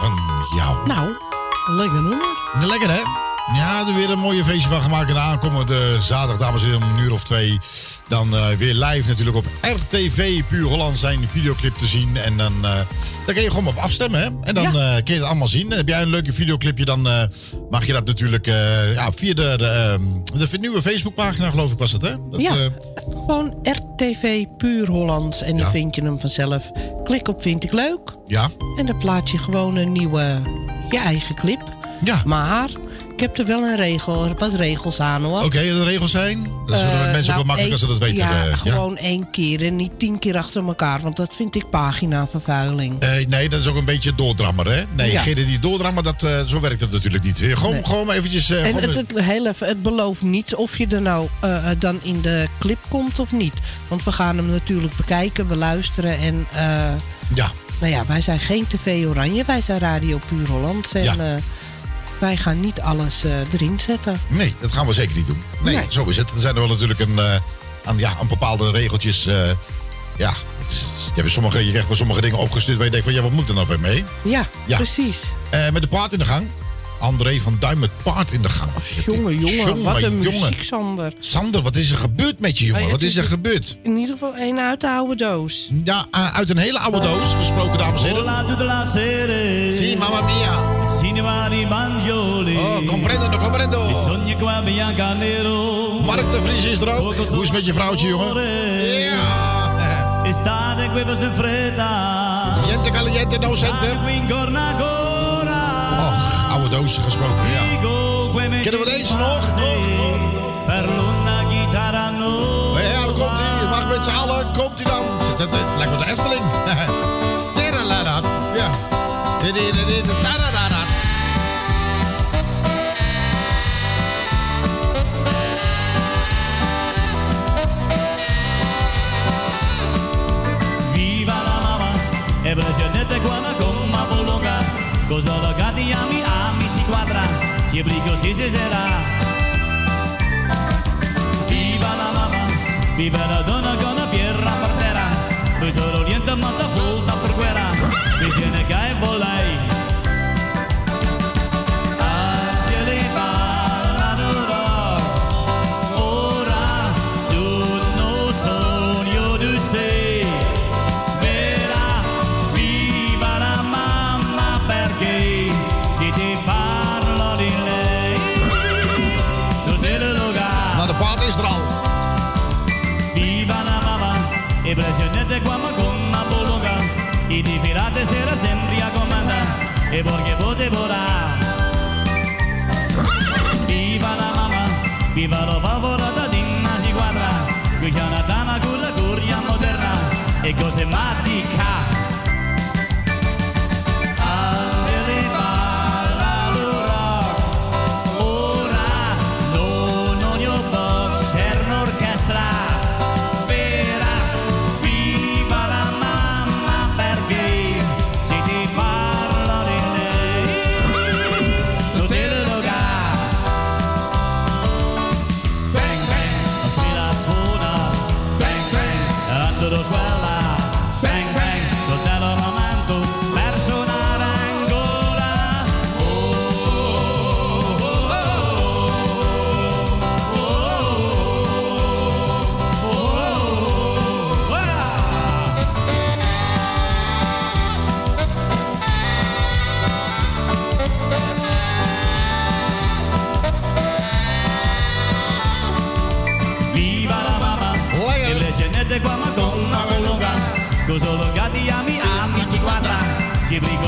van jou. Nou, lekker nummer. Lekker hè? Ja, er weer een mooie feestje van gemaakt. En aankomende zaterdag, dames en heren, om een uur of twee. Dan eh, weer live natuurlijk op RTV Puur Holland zijn videoclip te zien. En dan, dan kun je gewoon op afstemmen. Hè? En dan eh, kun je het allemaal zien. En heb jij een leuke videoclipje, dan mag je dat natuurlijk ja, via de, de, ehm, de nieuwe Facebookpagina, geloof ik, was het hè? Dat, ja, gewoon RTV Puur Hollands. En dan Ja. vind je hem vanzelf. Klik op vind ik leuk. ja. En dan plaats je gewoon een nieuwe, je eigen clip. Ja. Maar ik heb er wel een regel, wat regels aan hoor. Oké, de regels zijn? Dat is Eh, mensen ook wel nou, makkelijk als ze dat weten. Ja, eh, gewoon één keer en niet tien keer achter elkaar. Want dat vind ik paginavervuiling. Eh, nee, dat is ook een beetje doordrammer, hè? Nee, Ja. die doordrammen, dat, eh, zo werkt het natuurlijk niet. Gewoon, Nee. gewoon eventjes... en gewoon- het, het, belooft niet of je er nou dan in de clip komt of niet. Want we gaan hem natuurlijk bekijken, beluisteren. En ja. nou ja, wij zijn geen TV Oranje. Wij zijn Radio Puur Holland. En Ja. Wij gaan niet alles eh, erin zetten. Nee, dat gaan we zeker niet doen. Nee, Nee. zo is het. Er zijn er wel natuurlijk een, eh, aan, ja, aan bepaalde regeltjes... eh, ja, je, hebt sommige, je krijgt wel sommige dingen opgestuurd waar je denkt van... Ja, wat moet er nou weer mee? Ja, Ja. precies. Eh, met de paard in de gang. André van Duin met paard in de gang. Jongen, jongen, wat een jongen. muziek, Sander. Sander, wat is er gebeurd met je, jongen? Hey, wat is er gebeurd? In ieder geval één uit de oude doos. Ja, uit een hele oude doos gesproken, dames en heren. Hola, la. Sì, mamma mia. Cinema di Mangioli. Oh, comprendo, comprendo. I sogni qua bianca nero. Mark de Vries is er ook. Hoe is het met je vrouwtje, jongen? Ja. Estate qui per in fretta. Niente caliente docente. intorno ancora. Och, oude doos gesproken, ja. Kennen we deze nog? Per l'una chitarra no. Ja, daar komt hij. Mag met z'n allen. Komt hij dan. Het Lijkt wel de Efteling. Terraladat. Ja. Tadadadat. Cosa lo gatti ami ami si quadra Si brigo si si sera Viva la mamma Viva la donna con la pierra per terra Poi solo niente ma sa volta per guerra Vicine che è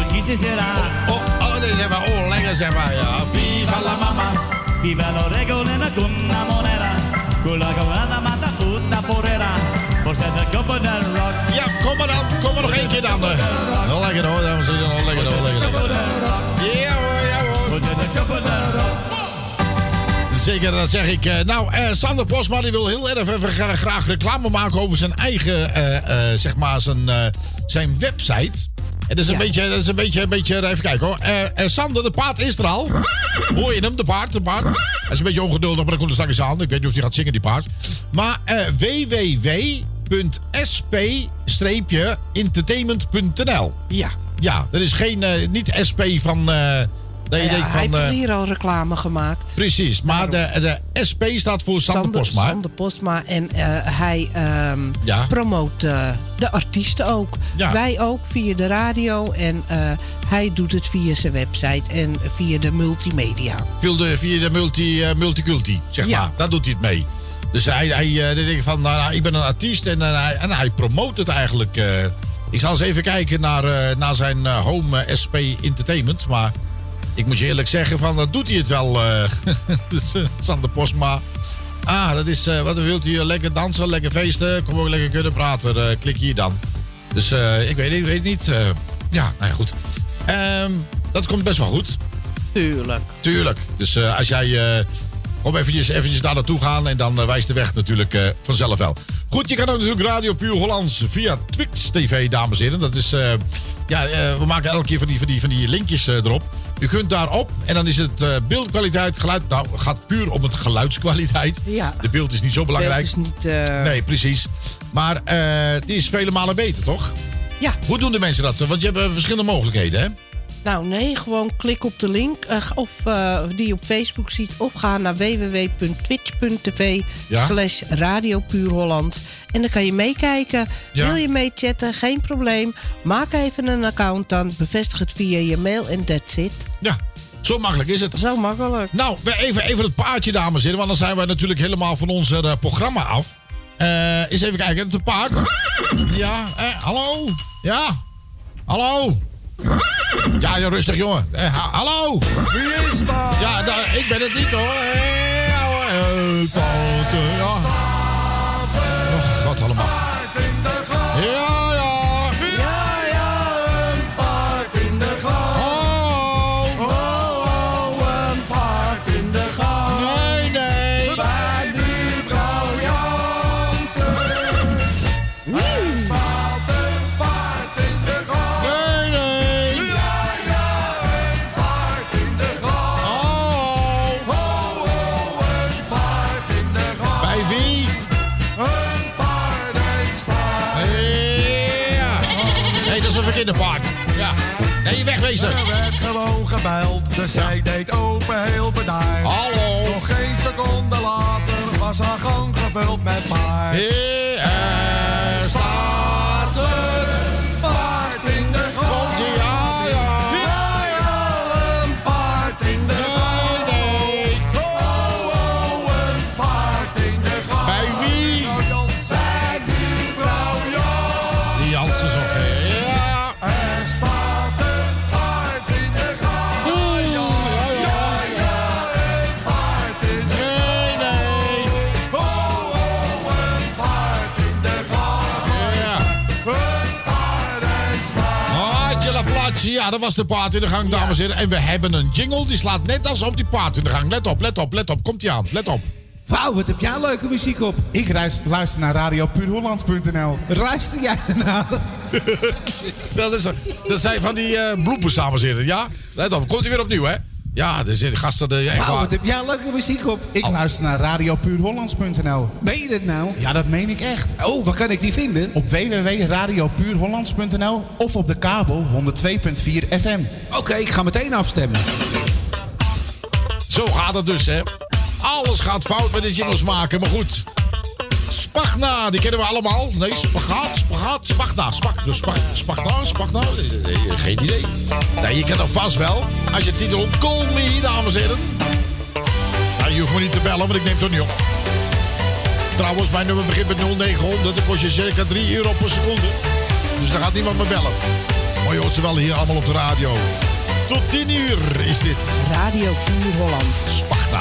sarà. Oh, oh, oh, lekker zeg maar, ja. Viva la mamma, viva lo regolena con una monera, con la cabrana mata tutta porera, forse de koppen del rock. Ja, kom maar dan, kom maar nog één keer dan. Wel lekker hoor, dames en heren, lekker hoor, lekker. Ja hoor, ja hoor. De rock. Zeker, dat zeg ik. Eh, Nou, eh, Sander Posma die wil heel erg even gra- graag reclame maken over zijn eigen, eh, eh, zeg maar, zijn, eh, zijn website. Dat is een beetje, dat is een beetje, een beetje, even kijken hoor. Eh, Sander, de paard is er al. Hoor je hem, de paard, de paard. Hij is een beetje ongeduldig, maar dat komt er straks aan. Ik weet niet of hij gaat zingen, die paard. Maar eh www.sp-entertainment.nl Ja. Ja, dat is geen, niet SP van... dat je Ja, denkt hij heeft eh, hier al reclame gemaakt. Precies, maar de, de SP staat voor Sander, Posma. hè? Sander Postma. En eh, hij Ja. promoot eh, de artiesten ook. Ja. Wij ook via de radio. En hij doet het via zijn website en via de multimedia. Via de, via de multi, multiculti, zeg maar. Daar doet hij het mee. Dus hij, hij dan denk ik van, nou, nou, ik ben een artiest en, hij, en hij promoot het eigenlijk. ik zal eens even kijken naar, naar zijn home SP Entertainment. Maar ik moet je eerlijk zeggen, van, dat doet hij het wel. eh dus, eh, Sander Posma. Ah, dat is, eh, wat wilt u? Lekker dansen, lekker feesten. Kom ook lekker kunnen praten. klik hier dan. Dus ik weet, ik weet niet. ja, nou ja, goed. Ehm, dat komt best wel goed. Tuurlijk. Tuurlijk. Dus als jij... eh om eventjes, eventjes daar naartoe gaan en dan wijst de weg natuurlijk vanzelf wel. Goed, je kan ook natuurlijk Radio Puur Hollands via Twix TV, dames en heren. Dat is... ja, we maken elke keer van die, van die, van die linkjes erop. U kunt daarop en dan is het eh, beeldkwaliteit, geluid... Nou, het gaat puur om het geluidskwaliteit. Ja. De beeld is niet zo belangrijk. Beeld is niet... eh, Nee, precies. Maar eh, die is vele malen beter, toch? Ja. Hoe doen de mensen dat? Want je hebt verschillende mogelijkheden, hè? Nou nee, gewoon klik op de link eh, of, eh, die je op Facebook ziet. Of ga naar www.twitch.tv Ja. slash Radio Puur Holland. En dan kan je meekijken. Ja. Wil je meechatten? Geen probleem. Maak even een account dan. Bevestig het via je mail en that's it. Ja, zo makkelijk is het. Zo makkelijk. Nou, even, even het paardje, dames en heren. Want dan zijn wij natuurlijk helemaal van ons eh, programma af. Eens even kijken, het paard. Ja, eh, hallo? Ja? Hallo? Ja, ja, rustig, jongen. Eh, ha- hallo? Wie is daar? Ja, nou, ik ben het niet, hoor. Hoor. Eh. Oh, god allemaal. Nee, dat is een verkeerde paard. Ja. Nee, wegwezen. Er werd gewoon gebeld, dus zij deed open heel bedaard. Hallo. Nog geen seconde later was haar gang gevuld met paard. Dat was de paard in de gang, dames en heren. En we hebben een jingle, die slaat net als op die paard in de gang. Let op, let op, let op. Komt-ie aan, let op. Wauw, wat heb jij leuke muziek op. Ik luister naar radiopuurhollands.nl. Luister jij naar? dat, is, dat zijn van die eh bloepers, dames en heren. Ja, let op. Komt hij weer opnieuw, hè? Ja, er zitten gasten... Echt waar. wat heb jij leuke muziek op. Ik luister naar radiopuurhollands.nl. Meen je dit nou? Ja, dat meen ik echt. Oh, waar kan ik die vinden? Op www.radiopuurhollands.nl of op de kabel 102.4 FM. Oké, ik ga meteen afstemmen. Zo gaat het dus, hè. Alles gaat fout met de jingles maken, maar goed. Spagna, die kennen we allemaal. Nee, spagaat, spagaat, spagna. Spag, dus spag, spagna, spagna. Nee, geen idee. Nee, je kent dat vast wel. Als je titel op Call Me, dames en heren. Nou, je hoeft me niet te bellen, want ik neem het toch niet op. Trouwens, mijn nummer begint met 0900. Dat kost je circa 3 euro per seconde. Dus daar gaat niemand me bellen. Maar je hoort ze wel hier allemaal op de radio. Tot 10 uur is dit. Radio Puur Holland. Spagna.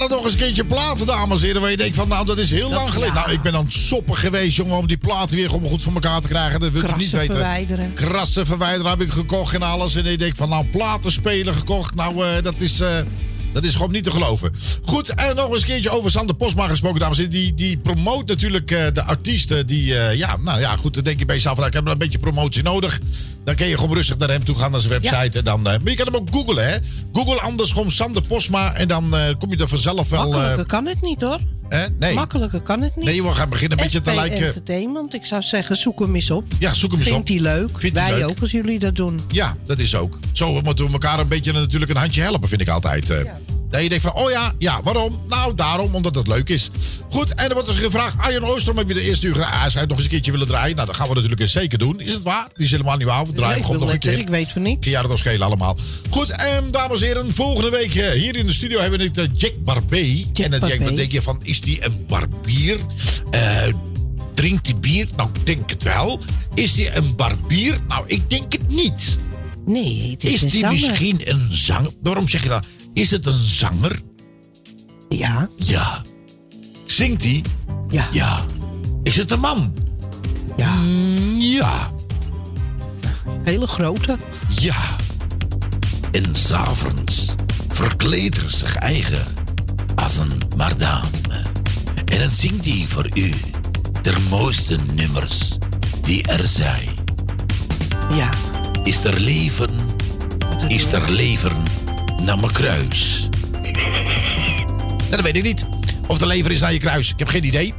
Waren nog eens een keertje platen, dames en heren. Waar je denkt van, nou, dat is heel lang geleden. Nou, ik ben aan het soppen geweest, jongen, om die platen weer gewoon goed voor elkaar te krijgen. Dat wil je niet Krassen weten. verwijderen. Krassen verwijderen heb ik gekocht en alles. En ik denk van, nou, platenspeler gekocht. Nou, eh, dat is... eh, dat is gewoon niet te geloven. Goed, en nog eens een keertje over Sander Posma gesproken, dames en heren. Die, die promoot natuurlijk eh, de artiesten. Die, eh, ja, nou ja, goed, dan denk je bij jezelf, nou, ik heb een beetje promotie nodig. Dan kun je gewoon rustig naar hem toe gaan, naar zijn website. En dan, eh, maar je kan hem ook googlen, hè. Google anders gewoon Sander Posma. En dan kom je er vanzelf wel... Makkelijker kan het niet hoor. Hè? Nee. Makkelijker kan het niet. Nee, we gaan beginnen een beetje te SP lijken... Entertainment. Ik zou zeggen, zoek hem eens op. Ja, zoek hem eens op. Vindt hij leuk. Vindt Wij leuk. ook als jullie dat doen. Ja, dat is ook. Zo moeten we elkaar een beetje natuurlijk een handje helpen, vind ik altijd. eh. Dat je denkt van, oh ja, ja, waarom? Nou, daarom, omdat het leuk is. Goed, en er wordt dus gevraagd, Arjen Oostrom, heb je de eerste uur gedaan? Ah, zou je het nog eens een keertje willen draaien? Nou, dat gaan we natuurlijk eens zeker doen. Is het waar? Die is helemaal niet waar. We draaien Nee, gewoon nog een keer. ik weet van niet. Ja, dat schelen allemaal. Goed, en dames en heren, volgende week eh, hier in de studio hebben we de Jack Barbé. en denk, Barbé. dan denk je van, is die een barbier? Eh, drinkt hij bier? Nou, ik denk het wel. Is die een barbier? Nou, ik denk het niet. Nee, het is, Is die zanger. misschien een zanger? Waarom zeg je dat? Is het een zanger? Ja. Ja. Zingt hij? Ja. Ja. Is het een man? Ja. ja. Hele grote. Ja. En s'avonds verkleedt er zich eigen als een madame. En dan zingt hij voor u de mooiste nummers die er zijn. Ja. Is er leven? Is er leven naar mijn kruis? Nou, dat weet ik niet. Of de lever is naar je kruis. Ik heb geen idee.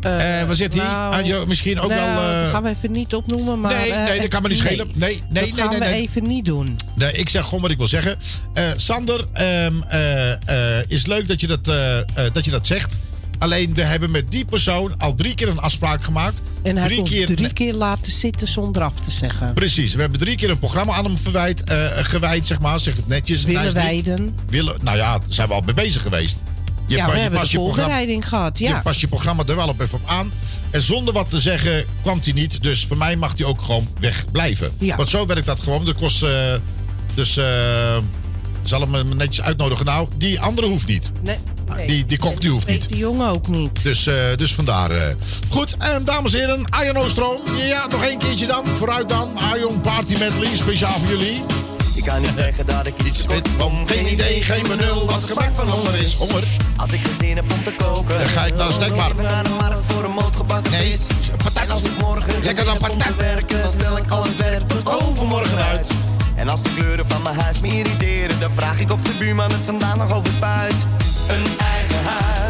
Eh, waar zit hij? nou, Anjo, misschien ook nou, wel... eh, Dat gaan we even niet opnoemen. Maar, Nee, eh, nee, dat kan me niet nee. schelen. Nee, nee, dat nee, gaan nee, we nee. even niet doen. Nee, ik zeg gewoon wat ik wil zeggen. Eh, Sander, eh, eh, is leuk dat je dat, eh, eh, dat je dat zegt. Alleen, we hebben met die persoon al drie keer een afspraak gemaakt. En hij drie keer, drie keer laten zitten zonder af te zeggen. Precies, we hebben drie keer een programma aan hem verwijt, eh, gewijd, zeg maar. Zeg het netjes. Willen wijden. Willen, nou ja, daar zijn we al mee bezig geweest. Je ja, pa- we je hebben de voorbereiding gehad. Ja. Je past je programma er wel op even op aan. En zonder wat te zeggen kwam hij niet. Dus voor mij mag hij ook gewoon wegblijven. Ja. Want zo werkt dat gewoon. Dat kost... eh, dus... eh zal hem netjes uitnodigen. Nou, die andere hoeft niet. Nee, nee. Die, die kok die hoeft niet. de jongen ook niet. Dus, eh, dus vandaar. eh. Goed, en dames en heren, Arjen Oostroom. Ja, nog één keertje dan. Vooruit dan. Arjon Party Medley, speciaal voor jullie. Ik kan niet zeggen dat ik iets weet van geen idee, geen benul. Wat gebrek van honger is. Honger. Als ik geen zin heb om te koken Dan ga ik naar de snackbar. Even naar de markt voor een moot gebakken Nee, vis En als ik morgen Lekker dan heb om te patat. werken Dan stel ik al het werk tot overmorgen uit En als de kleuren van mijn huis me irriteren Dan vraag ik of de buurman het vandaan nog overspuit. Een eigen huis,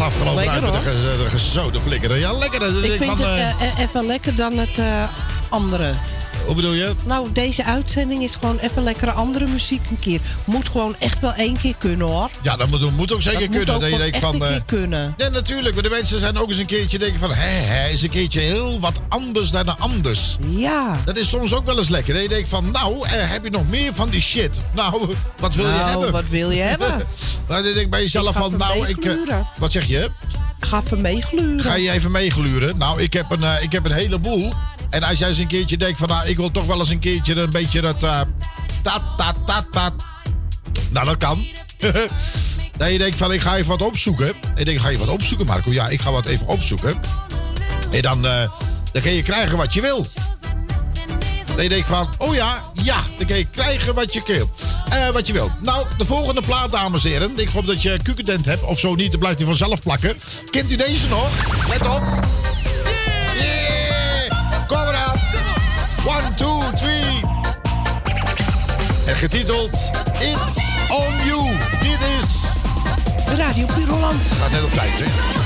Afgelopen Lekker, uit met de, gezoden flikkeren. Ja, lekker. Dus Ik ik vind van, het eh, eh, eh, even lekker dan het eh, andere. Hoe bedoel je? Nou, deze uitzending is gewoon even lekkere andere muziek een keer. Moet gewoon echt wel één keer kunnen hoor. Ja, dat moet, moet ook zeker Dat moet kunnen. ook dat je denkt echt van, een eh, keer kunnen. Ja, natuurlijk. Maar de mensen zijn ook eens een keertje denken van... Hé, hé, is een keertje heel wat anders dan de anders. Ja. Dat is soms ook wel eens lekker. Dat je denkt van, nou, eh, heb je nog meer van die shit? Nou, wat wil je Nou, hebben? wat wil je hebben? dan denk ik bij jezelf Ik van, nou, ik... eh, wat zeg je? Ga even meegluren. Ga je even meegluren? Nou, ik heb een, eh, ik heb een heleboel. En als jij eens een keertje denkt van, nou, ik wil toch wel eens een keertje een beetje dat... eh tat, tat, tat, tat. Nou, dat kan. dat je denkt van, ik ga even wat opzoeken. Ik denk, ga je wat opzoeken, Marco? Ja, ik ga wat even opzoeken. En dan, dan kun je krijgen wat je wil. Dat je denkt van, oh ja, ja, dan kun je krijgen wat je wil. Eh, wat je wil. Nou, de volgende plaat, dames en heren. Ik hoop dat je kukendent hebt. Of zo niet, dan blijft hij vanzelf plakken. Kent u deze nog? Let op. Yeah! Kom eraan. One, two, three. En getiteld It's on You. Dit is... Radio Puur Holland. Gaat net op tijd, hè?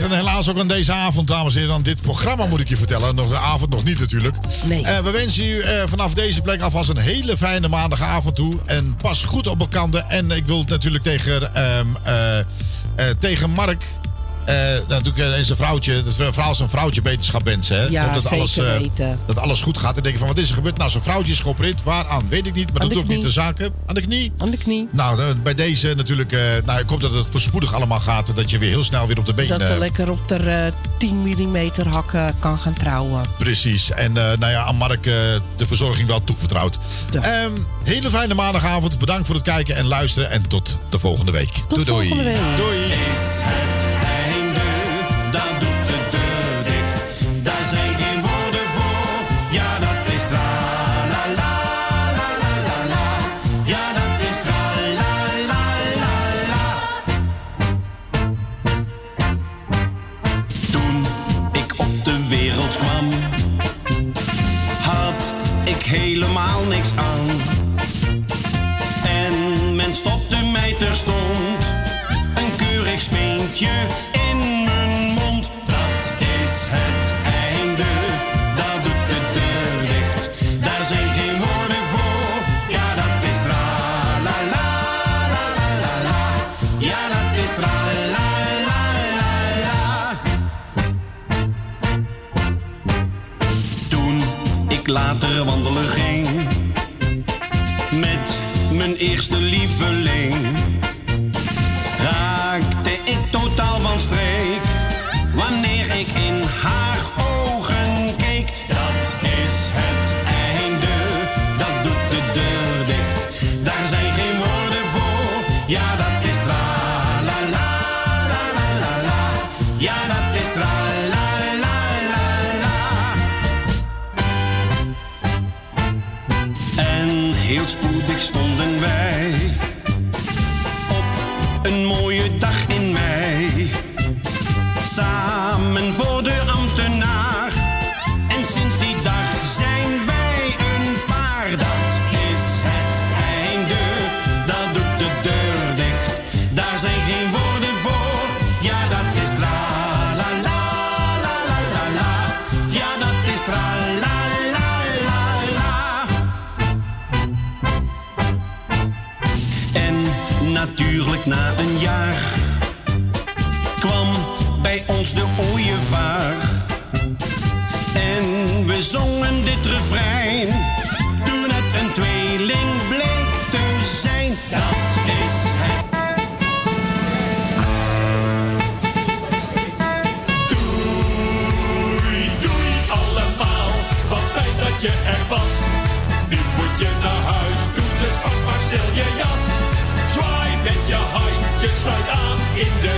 En helaas ook aan deze avond, dames en heren. Aan dit programma moet ik je vertellen. Nog de avond nog niet natuurlijk. Nee. Eh, we wensen u eh, vanaf deze plek alvast een hele fijne maandagavond toe. En pas goed op elkaar. En ik wil het natuurlijk tegen, ehm, eh, eh, tegen Mark... eh, natuurlijk eh, is een vrouwtje, dat een vrouw is een vrouwtje beterschap wensen. Hè? Ja, dat alles, eh, weten. dat alles goed gaat. En denk je van, wat is er gebeurd? Nou, zo'n vrouwtje is geopereerd. Waaraan? Weet ik niet, maar dat doet ook niet de zaken. Aan de knie? Aan de knie. Nou, bij deze natuurlijk... nou, ik hoop dat het voorspoedig allemaal gaat. en Dat je weer heel snel weer op de been... Dat ze lekker op de eh, 10 mm hakken kan gaan trouwen. Precies. En nou ja, aan Mark de verzorging wel toevertrouwd. Ehm, hele fijne maandagavond. Bedankt voor het kijken en luisteren. En tot de volgende week. doei doei. Is het einde, daar doet de deur dicht. Daar zijn geen woorden voor. Ja, dat is tra la la la la la la. Ja, dat is tra la la la la. Toen ik op de wereld kwam, had ik helemaal niks aan. En men stopte mij terstond een keurig speentje van. In de